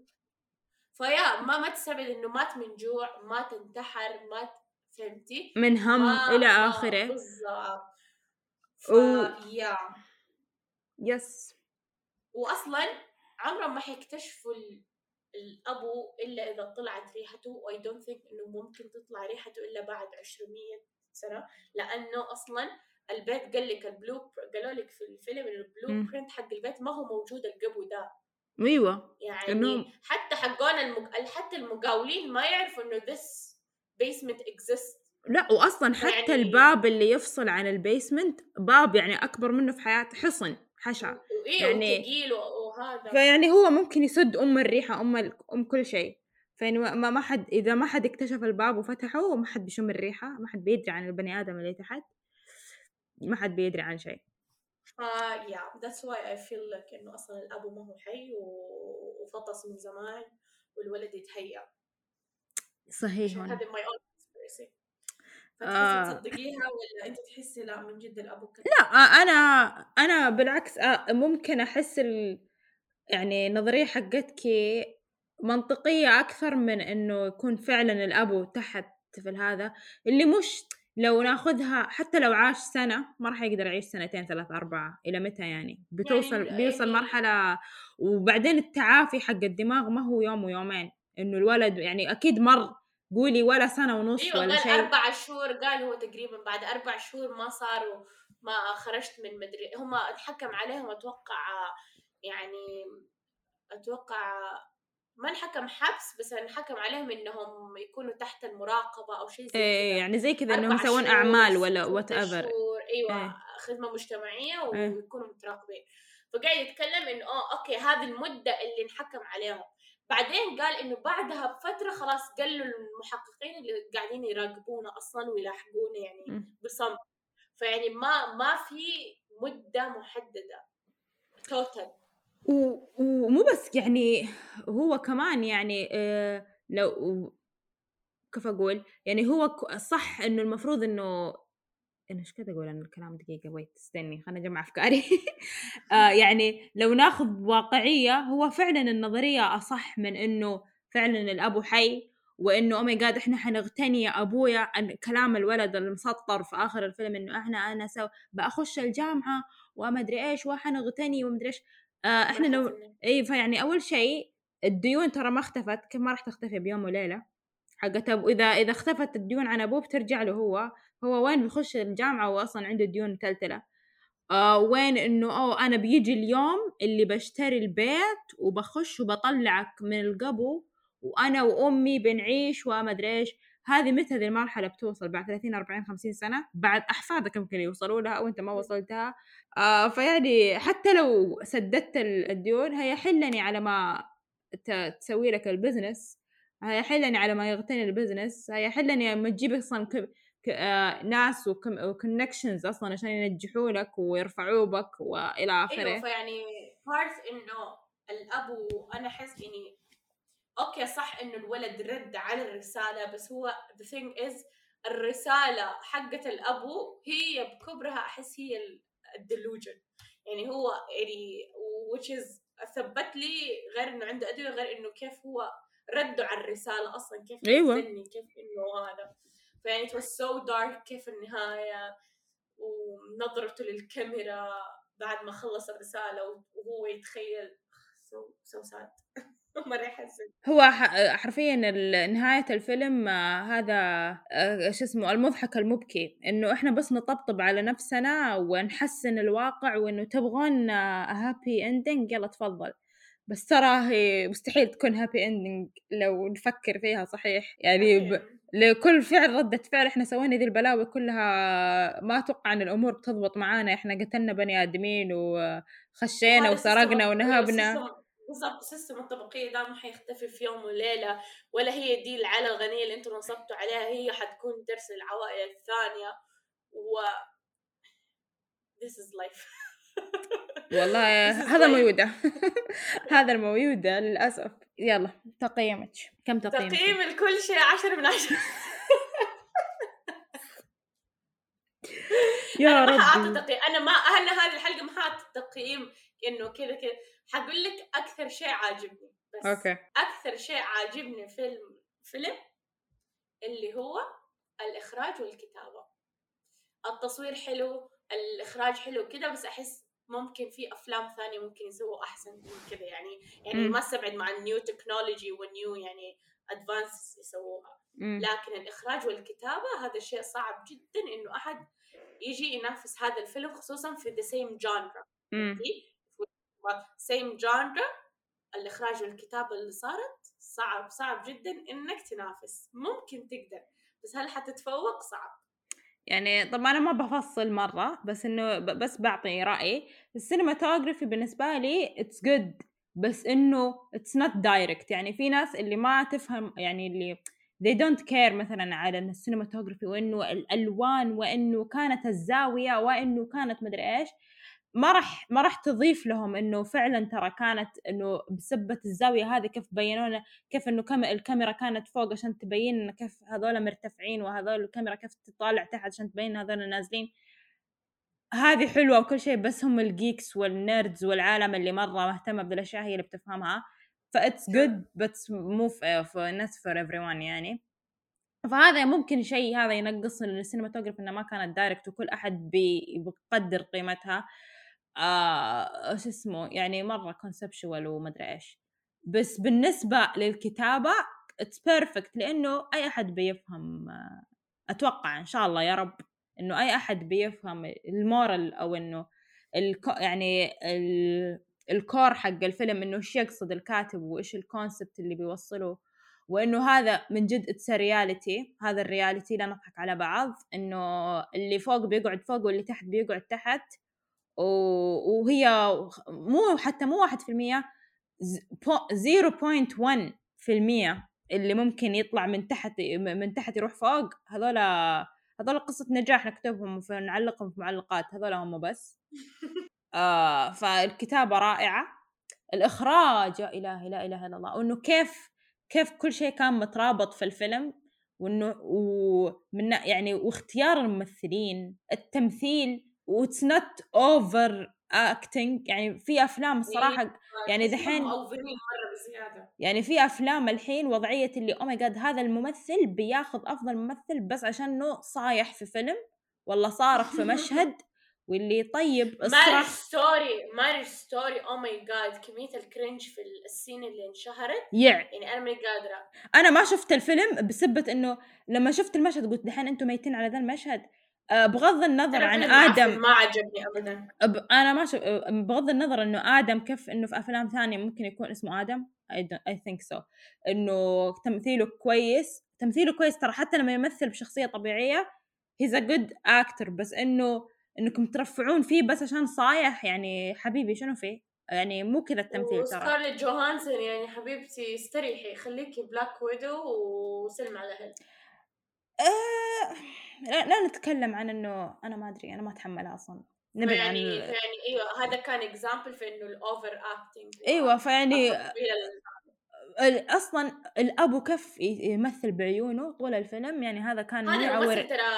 فيا ما ما تستبعد إنه مات من جوع مات انتحر مات فهمتي؟ من هم ما إلى ما- آخره. بالضبط. ف... و- يا. يس. واصلا عمرهم ما حيكتشفوا ال- الابو إلا إذا طلعت ريحته و I don't think إنه ممكن تطلع ريحته إلا بعد 200 سنة لأنه أصلا البيت قال لك ال blue قالوا لك في الفيلم ال blue. print حق البيت ما هو موجود القبو ده. أيوه. يعني إنهم- حتى حقون المج... حتى المقاولين ما يعرفوا إنه this basement exists. لا واصلا حتى يعني- الباب اللي يفصل عن ال basement باب يعني أكبر منه في حياته حصن حشا. يعني- و- وهذا. فيعني هو ممكن يسد أم الريحة أم ال... أم كل شيء. فيعني ما ما حد إذا ما حد اكتشف الباب وفتحه ما حد بيشم الريحة ما حد بيدري عن البني آدم اللي تحت ما حد بيدري عن شيء. ف yeah that's why I feel like إنه أصلا الابو ما هو حي وفطس من زمان والولد يتهيأ صحيح. هذا own conspiracy آه. تصدقيها ولا أنت تحسي لا من جد الابو لا آه، أنا أنا بالعكس آه، ممكن أحس ال... يعني النظرية حقتك منطقية أكثر من إنه يكون فعلا الابو تحت في هذا اللي مش لو ناخذها حتى لو عاش سنة ما راح يقدر يعيش سنتين ثلاث أربعة إلى متى يعني؟ بتوصل يعني- بيوصل يعني- مرحلة وبعدين التعافي حق الدماغ ما هو يوم ويومين إنه الولد يعني أكيد مر قولي ولا سنة ونص أيوه ولا شيء. أربع شهور قال هو تقريبا بعد أربع شهور ما صاروا ما خرجت من مدري هم أتحكم عليهم أتوقع يعني أتوقع ما انحكم حبس بس انحكم عليهم إنهم يكونوا تحت المراقبة أو شيء زي إيه كذا. يعني زي كذا أربع يسوون أعمال ولا whatever شهور أيوه إيه. خدمة مجتمعية إيه. ويكونوا متراقبين. فقاعد يتكلم إنه آه okay هذه المدة اللي انحكم عليهم. بعدين قال إنه بعدها بفترة خلاص قالوا المحققين اللي قاعدين يراقبونا أصلا ويلاحقونا يعني. بصمت فيعني ما ما في مدة محددة. توتال و- ومو بس يعني هو كمان يعني آه، لو كيف أقول؟ يعني هو صح إنه المفروض إنه أنا إيش كذا أقول أنا الكلام دقيقة؟ ويت استني خليني أجمع أفكاري. آه يعني لو ناخذ واقعية هو فعلا النظرية أصح من إنه فعلا الابو حي وإنه أو ماي جاد إحنا حنغتني يا أبويا كلام الولد المسطر في آخر الفيلم إنه إحنا أنا سو بخش الجامعة وما أدري إيش وحنغتني وما أدري إيش. آه إحنا لو اي فيعني أول شيء الديون ترى ما اختفت كم ما راح تختفي بيوم وليلة. حقت ابو اذا إذا اختفت الديون عن أبوه بترجع له هو. هو وين بيخش الجامعة واصلا عنده ديون متلتلة. آه وين إنه أوه أنا بيجي اليوم اللي بشتري البيت وبخش وبطلعك من القبو وأنا وأمي بنعيش وما أدري إيش. هذه متى هذه المرحلة بتوصل؟ بعد 30 40 50 سنة؟ بعد أحفادك يمكن يوصلوا لها وأنت ما وصلتها. آه فيعني حتى لو سددت ال- الديون هي حلني على ما تسوي لك ال business هي حلني على ما يغتني ال business هي حلني لما تجيب أصلا ك... ك... آه ناس و connections أصلا عشان ينجحوا لك ويرفعوا بك وإلى آخره. أيوه فيعني part إنه الابو أنا أحس إني أوكي صح إنه الولد رد على الرسالة بس هو the thing is الرسالة حقت الأبو هي بكبرها أحس هي ال delusion يعني هو يعني which is ثبت لي غير إنه عنده أدوية غير إنه كيف هو ردوا على الرسالة أصلا كيف أيوة. كيف إنه هذا. فيعني it was so dark كيف النهاية ونظرته للكاميرا بعد ما خلص الرسالة وهو يتخيل. So so sad. يحزن هو حرفيا نهاية الفيلم آه، هذا آه، شو اسمه المضحك المبكي إنه إحنا بس نطبطب على نفسنا ونحسن الواقع وإنه تبغون happy ending يلا تفضل. بس ترى هي مستحيل تكون happy ending لو نفكر فيها صحيح. يعني ب... لكل فعل ردة فعل إحنا سوينا ذي البلاوي كلها ما أتوقع إن الأمور بتضبط معانا. إحنا قتلنا بني آدمين وخشينا وسرقنا ونهبنا. بالضبط سيستم الطبقية ده ما حيختفي في يوم وليلة ولا هي دي العلا الغنية اللي أنتم نصبتوا عليها هي حتكون درس للعوائل الثانية. و this is life. والله هذا موجودة هذا الموجودة للأسف. يلا تقييمك كم تقييمك؟ تقييم لكل شيء عشرة من عشرة. يا أنا ما ربي. تقييم أنا ما أنا هذه الحلقة ما حأعطي تقييم إنه كذا كذا. حقول لك أكثر شيء عاجبني بس أوكي. أكثر شيء عاجبني في الفيلم اللي هو الإخراج والكتابة. التصوير حلو الإخراج حلو كده بس أحس ممكن في أفلام ثانية ممكن يسووا أحسن من كذا يعني يعني ما استبعد مع ال new technology وال new يعني advance يسووها. لكن الإخراج والكتابة هذا شيء صعب جدا إنه أحد يجي ينافس هذا الفيلم خصوصا في the same genre same genre الإخراج والكتابة اللي صارت صعب صعب جدا إنك تنافس. ممكن تقدر بس هل حتتفوق؟ صعب. يعني طبعا أنا ما بفصل مرة بس إنه بس بعطي رأيي. ال cinematography بالنسبة لي it's good بس إنه it's not direct يعني في ناس اللي ما تفهم يعني اللي they don't care مثلا على ال cinematography وإنه الألوان وإنه كانت الزاوية وإنه كانت مدري إيش. ما راح ما راح تضيف لهم إنه فعلا ترى كانت إنه بسبة الزاوية هذه كيف بينوا لنا كيف إنه كم الكاميرا كانت فوق عشان تبين لنا كيف هذول مرتفعين وهذول الكاميرا كيف تطالع تحت عشان تبين هذول نازلين. هذه حلوة وكل شيء بس هم ال geeks وال nerds والعالم اللي مرة مهتمة بالأشياء هي اللي بتفهمها. ف it's good بس مو ناس for every يعني. فهذا ممكن شيء هذا ينقص ال cinematography إنه ما كانت direct وكل أحد بيقدر قيمتها. آه شو اسمه يعني مرة conceptual ومدري إيش. بس بالنسبة للكتابة it's perfect لأنه أي أحد بيفهم أتوقع إن شاء الله يا رب إنه أي أحد بيفهم ال moral أو إنه يعني ال core حق الفيلم إنه إيش يقصد الكاتب وإيش ال concept اللي بيوصله. وإنه هذا من جد it's reality هذا ال reality لا نضحك على بعض إنه اللي فوق بيقعد فوق واللي تحت بيقعد تحت. وهي مو حتى مو واحد في المية zero point one في المية اللي ممكن يطلع من تحت من تحت يروح فوق. هذول هذول قصة نجاح نكتبهم ونعلقهم في معلقات. هذول هم بس. آه فالكتابة رائعة. الإخراج يا إلهي لا إله إلا الله. وإنه كيف كيف كل شيء كان مترابط في الفيلم. وإنه ومن يعني واختيار الممثلين التمثيل و it's not overacting يعني في أفلام الصراحة إيه، يعني دحين يعني في أفلام الحين وضعية اللي oh my god هذا الممثل بياخذ أفضل ممثل بس عشان إنه صايح في فيلم ولا صارخ في مشهد واللي طيب ماري ستوري ماري ستوري أو ماي جاد كمية الكرنج في السين اللي انشهرت. يع. يعني أنا ماني قادرة. أنا ما شفت الفيلم بسبة إنه لما شفت المشهد قلت دحين أنتم ميتين على ذا المشهد. بغض النظر عن آدم ما عجبني ابدا. أنا ما شف... آه، بغض النظر إنه آدم كيف إنه في أفلام ثانية ممكن يكون اسمه آدم؟ I think so إنه تمثيله كويس. تمثيله كويس ترى حتى لما يمثل بشخصية طبيعية he's a good actor بس إنه إنكم ترفعون فيه بس عشان صايح يعني حبيبي شنو فيه؟ يعني مو كذا التمثيل ترى. سكارليت جوهانسون يعني حبيبتي استريحي خليكي بلاك ويدو وسلم على الاهل آه لا, لا نتكلم عن إنه أنا ما أدري أنا ما أتحملها أصلا. نبعد يعني عن يعني إيوه هذا كان example في إنه ال overacting إيوه فيعني أصلا الابو كف ي- يمثل بعيونه طول الفيلم يعني هذا كان هذا يعور ترى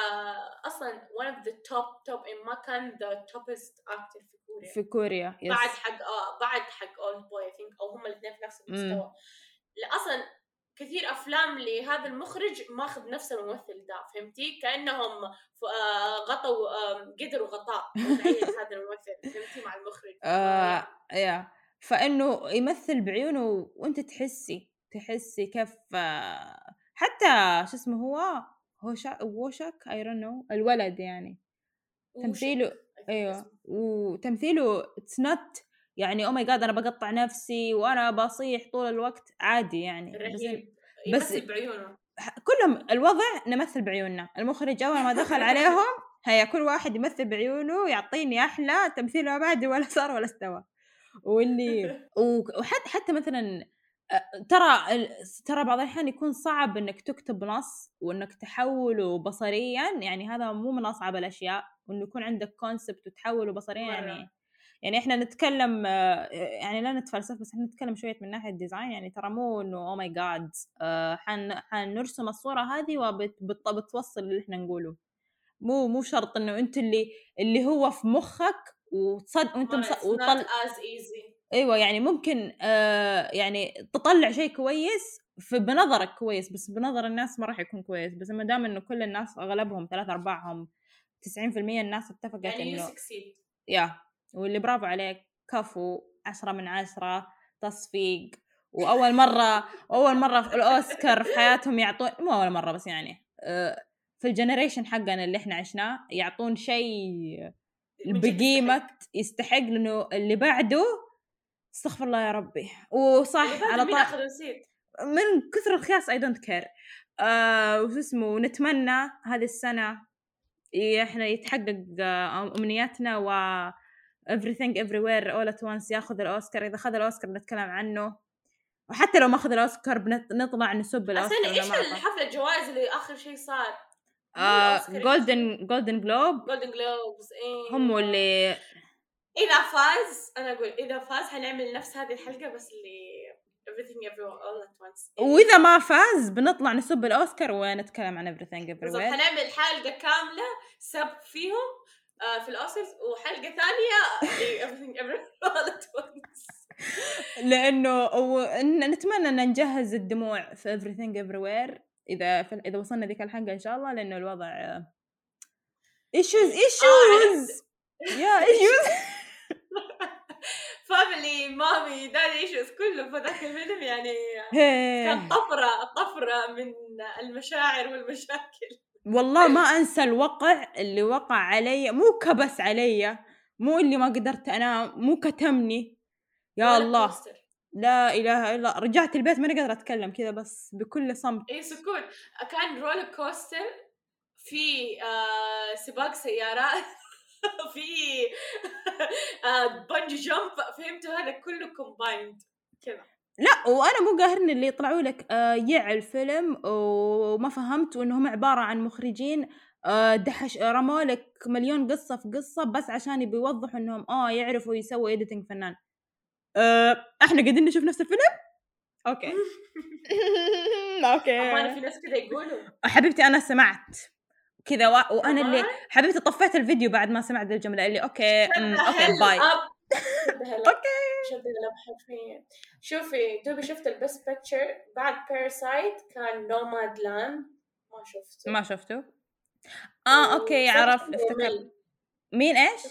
أصلا one of the top top in ما كان the toppest actor في كوريا. في كوريا yes بعد حق آه بعد حق اولد بوي think أو هم الاثنين في نفس المستوى. لا أصلا كثير أفلام لهذا المخرج ماخذ نفس الممثل ده فهمتي؟ كأنهم آه، غطوا آه، قدروا غطاء هذا الممثل فهمتي؟ مع المخرج. آه يا. فإنه يمثل بعيونه وأنت تحسي تحسي كيف آه، حتى شو اسمه هو؟ هو شا ووشك I know الولد يعني. تمثيله أيوه. وتمثيله it's not يعني oh my God أنا بقطع نفسي وأنا بصيح طول الوقت. عادي يعني رهيب. بس- بعيونه. كلهم الوضع نمثل بعيوننا. المخرج أول ما دخل عليهم هيا كل واحد يمثل بعيونه يعطيني أحلى تمثيل ما بعد ولا صار ولا استوى. واللي وحتى حتى مثلا ترى ترى بعض الأحيان يكون صعب إنك تكتب نص وإنك تحوله بصريا. يعني هذا مو من أصعب الأشياء وانه يكون عندك concept وتحوله بصريا. يعني يعني إحنا نتكلم آه، يعني لا نتفلسف بس إحنا نتكلم شوية من ناحية design يعني ترى مو إنه oh my God حنرسم الصورة هذه وبتوصل اللي إحنا نقوله. مو مو شرط إنه أنت اللي اللي هو في مخك وتصد وأنت مص... وطل... أيوه يعني ممكن آه يعني تطلع شيء كويس في بنظرك كويس بس بنظر الناس ما راح يكون كويس. بس ما دام إنه كل الناس أغلبهم ثلاث ارباعهم 90% الناس اتفقت يعني إنه يا واللي برافو عليك كفو عشرة من عشرة تصفيق. وأول مرة أول مرة في الأوسكار في حياتهم يعطون مو أول مرة بس يعني آه، في ال generation حقنا اللي إحنا عشناه يعطون شيء بقيمة يستحق. لأنه اللي بعده استغفر الله يا ربي. وصح على مين طا... اخذ نسيت من كثر الخياس I don't care وشو اسمه ونتمنى هذه السنة إحنا يتحقق آه، أمنياتنا و everything everywhere all at once ياخذ الأوسكار. إذا اخذ الأوسكار نتكلم عنه. وحتى لو ما اخذ الأوسكار بنط- نطلع نسب الأوسكار ولا إيش. الحفلة الجوائز اللي آخر شيء صار؟ Golden Golden Globe Golden Globes إيه. هم اللي إذا فاز أنا أقول إذا فاز حنعمل نفس هذه الحلقة بس اللي everything everywhere all at once. إيه. وإذا ما فاز بنطلع نسب الأوسكار ونتكلم عن everything بالضبط everywhere. حنعمل حلقة كاملة سب فيهم آه في الاوسكارز وحلقة ثانية لأنه ون- نتمنى إن نجهز الدموع في everything everywhere إذا في إذا وصلنا ذيك الحلقة إن شاء الله لأنه الوضع ايشوز ايشوز يا ايشوز فاميلي مامي دادي ايشوز كله في ذاك الفيلم يعني كان طفرة طفرة من المشاعر والمشاكل. والله ما أنسى الوقع اللي وقع علي مو كبس علي مو اللي ما قدرت أنام مو كتمني. يا الله. coaster. لا إله إلا الله رجعت البيت ماني قادرة أتكلم كذا بس بكل صمت. اي سكون كان roller coaster في آه سباق سيارات في آه bungee jump. فهمتوا؟ هذا كله combined كذا. لا وأنا مو قاهرني اللي يطلعوا لك آه يع الفيلم وما فهمت وانهم عبارة عن مخرجين آه دحش رموا لك مليون قصة في قصة بس عشان يبي يوضحوا إنهم آه يعرفوا يسووا editing فنان. آه إحنا قاعدين نشوف نفس الفيلم؟ okay. أمانة في okay ناس كذا يقولوا. حبيبتي أنا سمعت كذا و... وأنا اللي؟ حبيبتي طفيت الفيديو بعد ما سمعت الجملة اللي okay أمم، okay bye. okay. حرفيا شوفي دوبي شفت ال best picture بعد Parasite كان Nomadland ما شفته. ما شفته؟ آه okay افتكرت ممل. مين إيش؟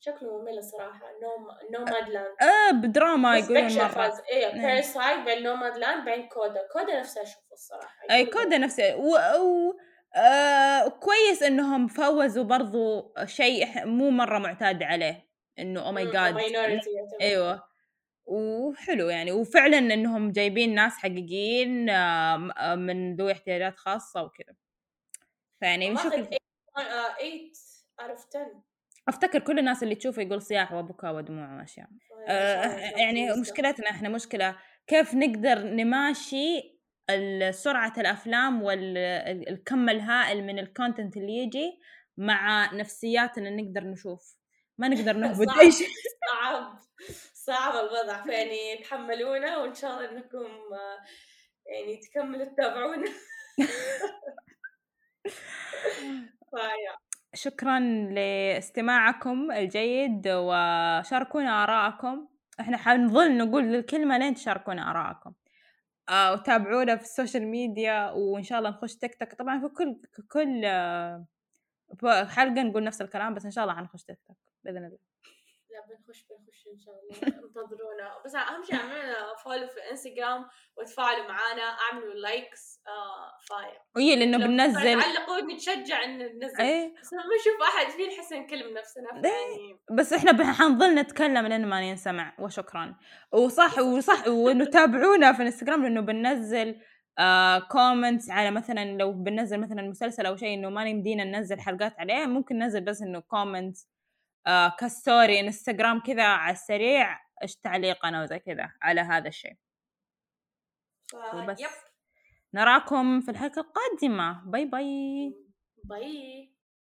شكله ممل الصراحة نوم Nomadland آه بدراما يقولون مرة. إيه. Parasite بعدين Nomadland بعدين CODA CODA نفسها أشوفه الصراحة أي CODA نفسه. و... و... آه كويس إنهم فوزوا برضو شيء مو مرة معتاد عليه. إنه oh my God أيوه. وحلو يعني. وفعلا إنهم جايبين ناس حقيقيين آه، آه، من ذوي احتياجات خاصة وكذا فيعني نشوف ماخذ 8 out of 10 أفتكر كل الناس اللي تشوفه يقول صياح وبكاء ودموع واشياء آه، يعني مشكلتنا إحنا مشكلة كيف نقدر نماشي سرعة الأفلام والكم الهائل من الكونتنت اللي يجي مع نفسياتنا نقدر نشوف. ما نقدر نهبط. أي شيء صعب صعب الوضع. فيعني تحملونا وإن شاء الله إنكم يعني تكملوا تتابعونا. شكرا لاستماعكم الجيد وشاركونا آراءكم. إحنا حنظل نقول الكلمة لين تشاركونا آراءكم. آه وتابعونا في ال social media وإن شاء الله نخش تيك توك. طبعا في كل كل آه حلقة نقول نفس الكلام بس إن شاء الله حنخش تيك توك. بإذن الله. لا بنخش بنخش إن شاء الله. انتظرونا. بس أهم شيء أعملوا follow في الانستغرام وتفاعلوا معانا أعملوا likes آه fire وهي لأنه بننزل. تعلقوا نتشجع ان ننزل. إيه. بس لما نشوف أحد فيه نحس نكلم نفسنا. يعني بس إحنا حنظل نتكلم لين ما ينسمع وشكرا. وصح وصح وانه تابعونا في الانستغرام لأنه بننزل آه comments على مثلا لو بننزل مثلا مسلسل أو شيء إنه ما يمدينا ننزل حلقات عليه ممكن ننزل بس إنه comments آه ك story Instagram كذا على السريع إيش تعليقنا وزي كذا على هذا الشيء. ف- وبس. نراكم في الحلقة القادمة. bye bye. bye.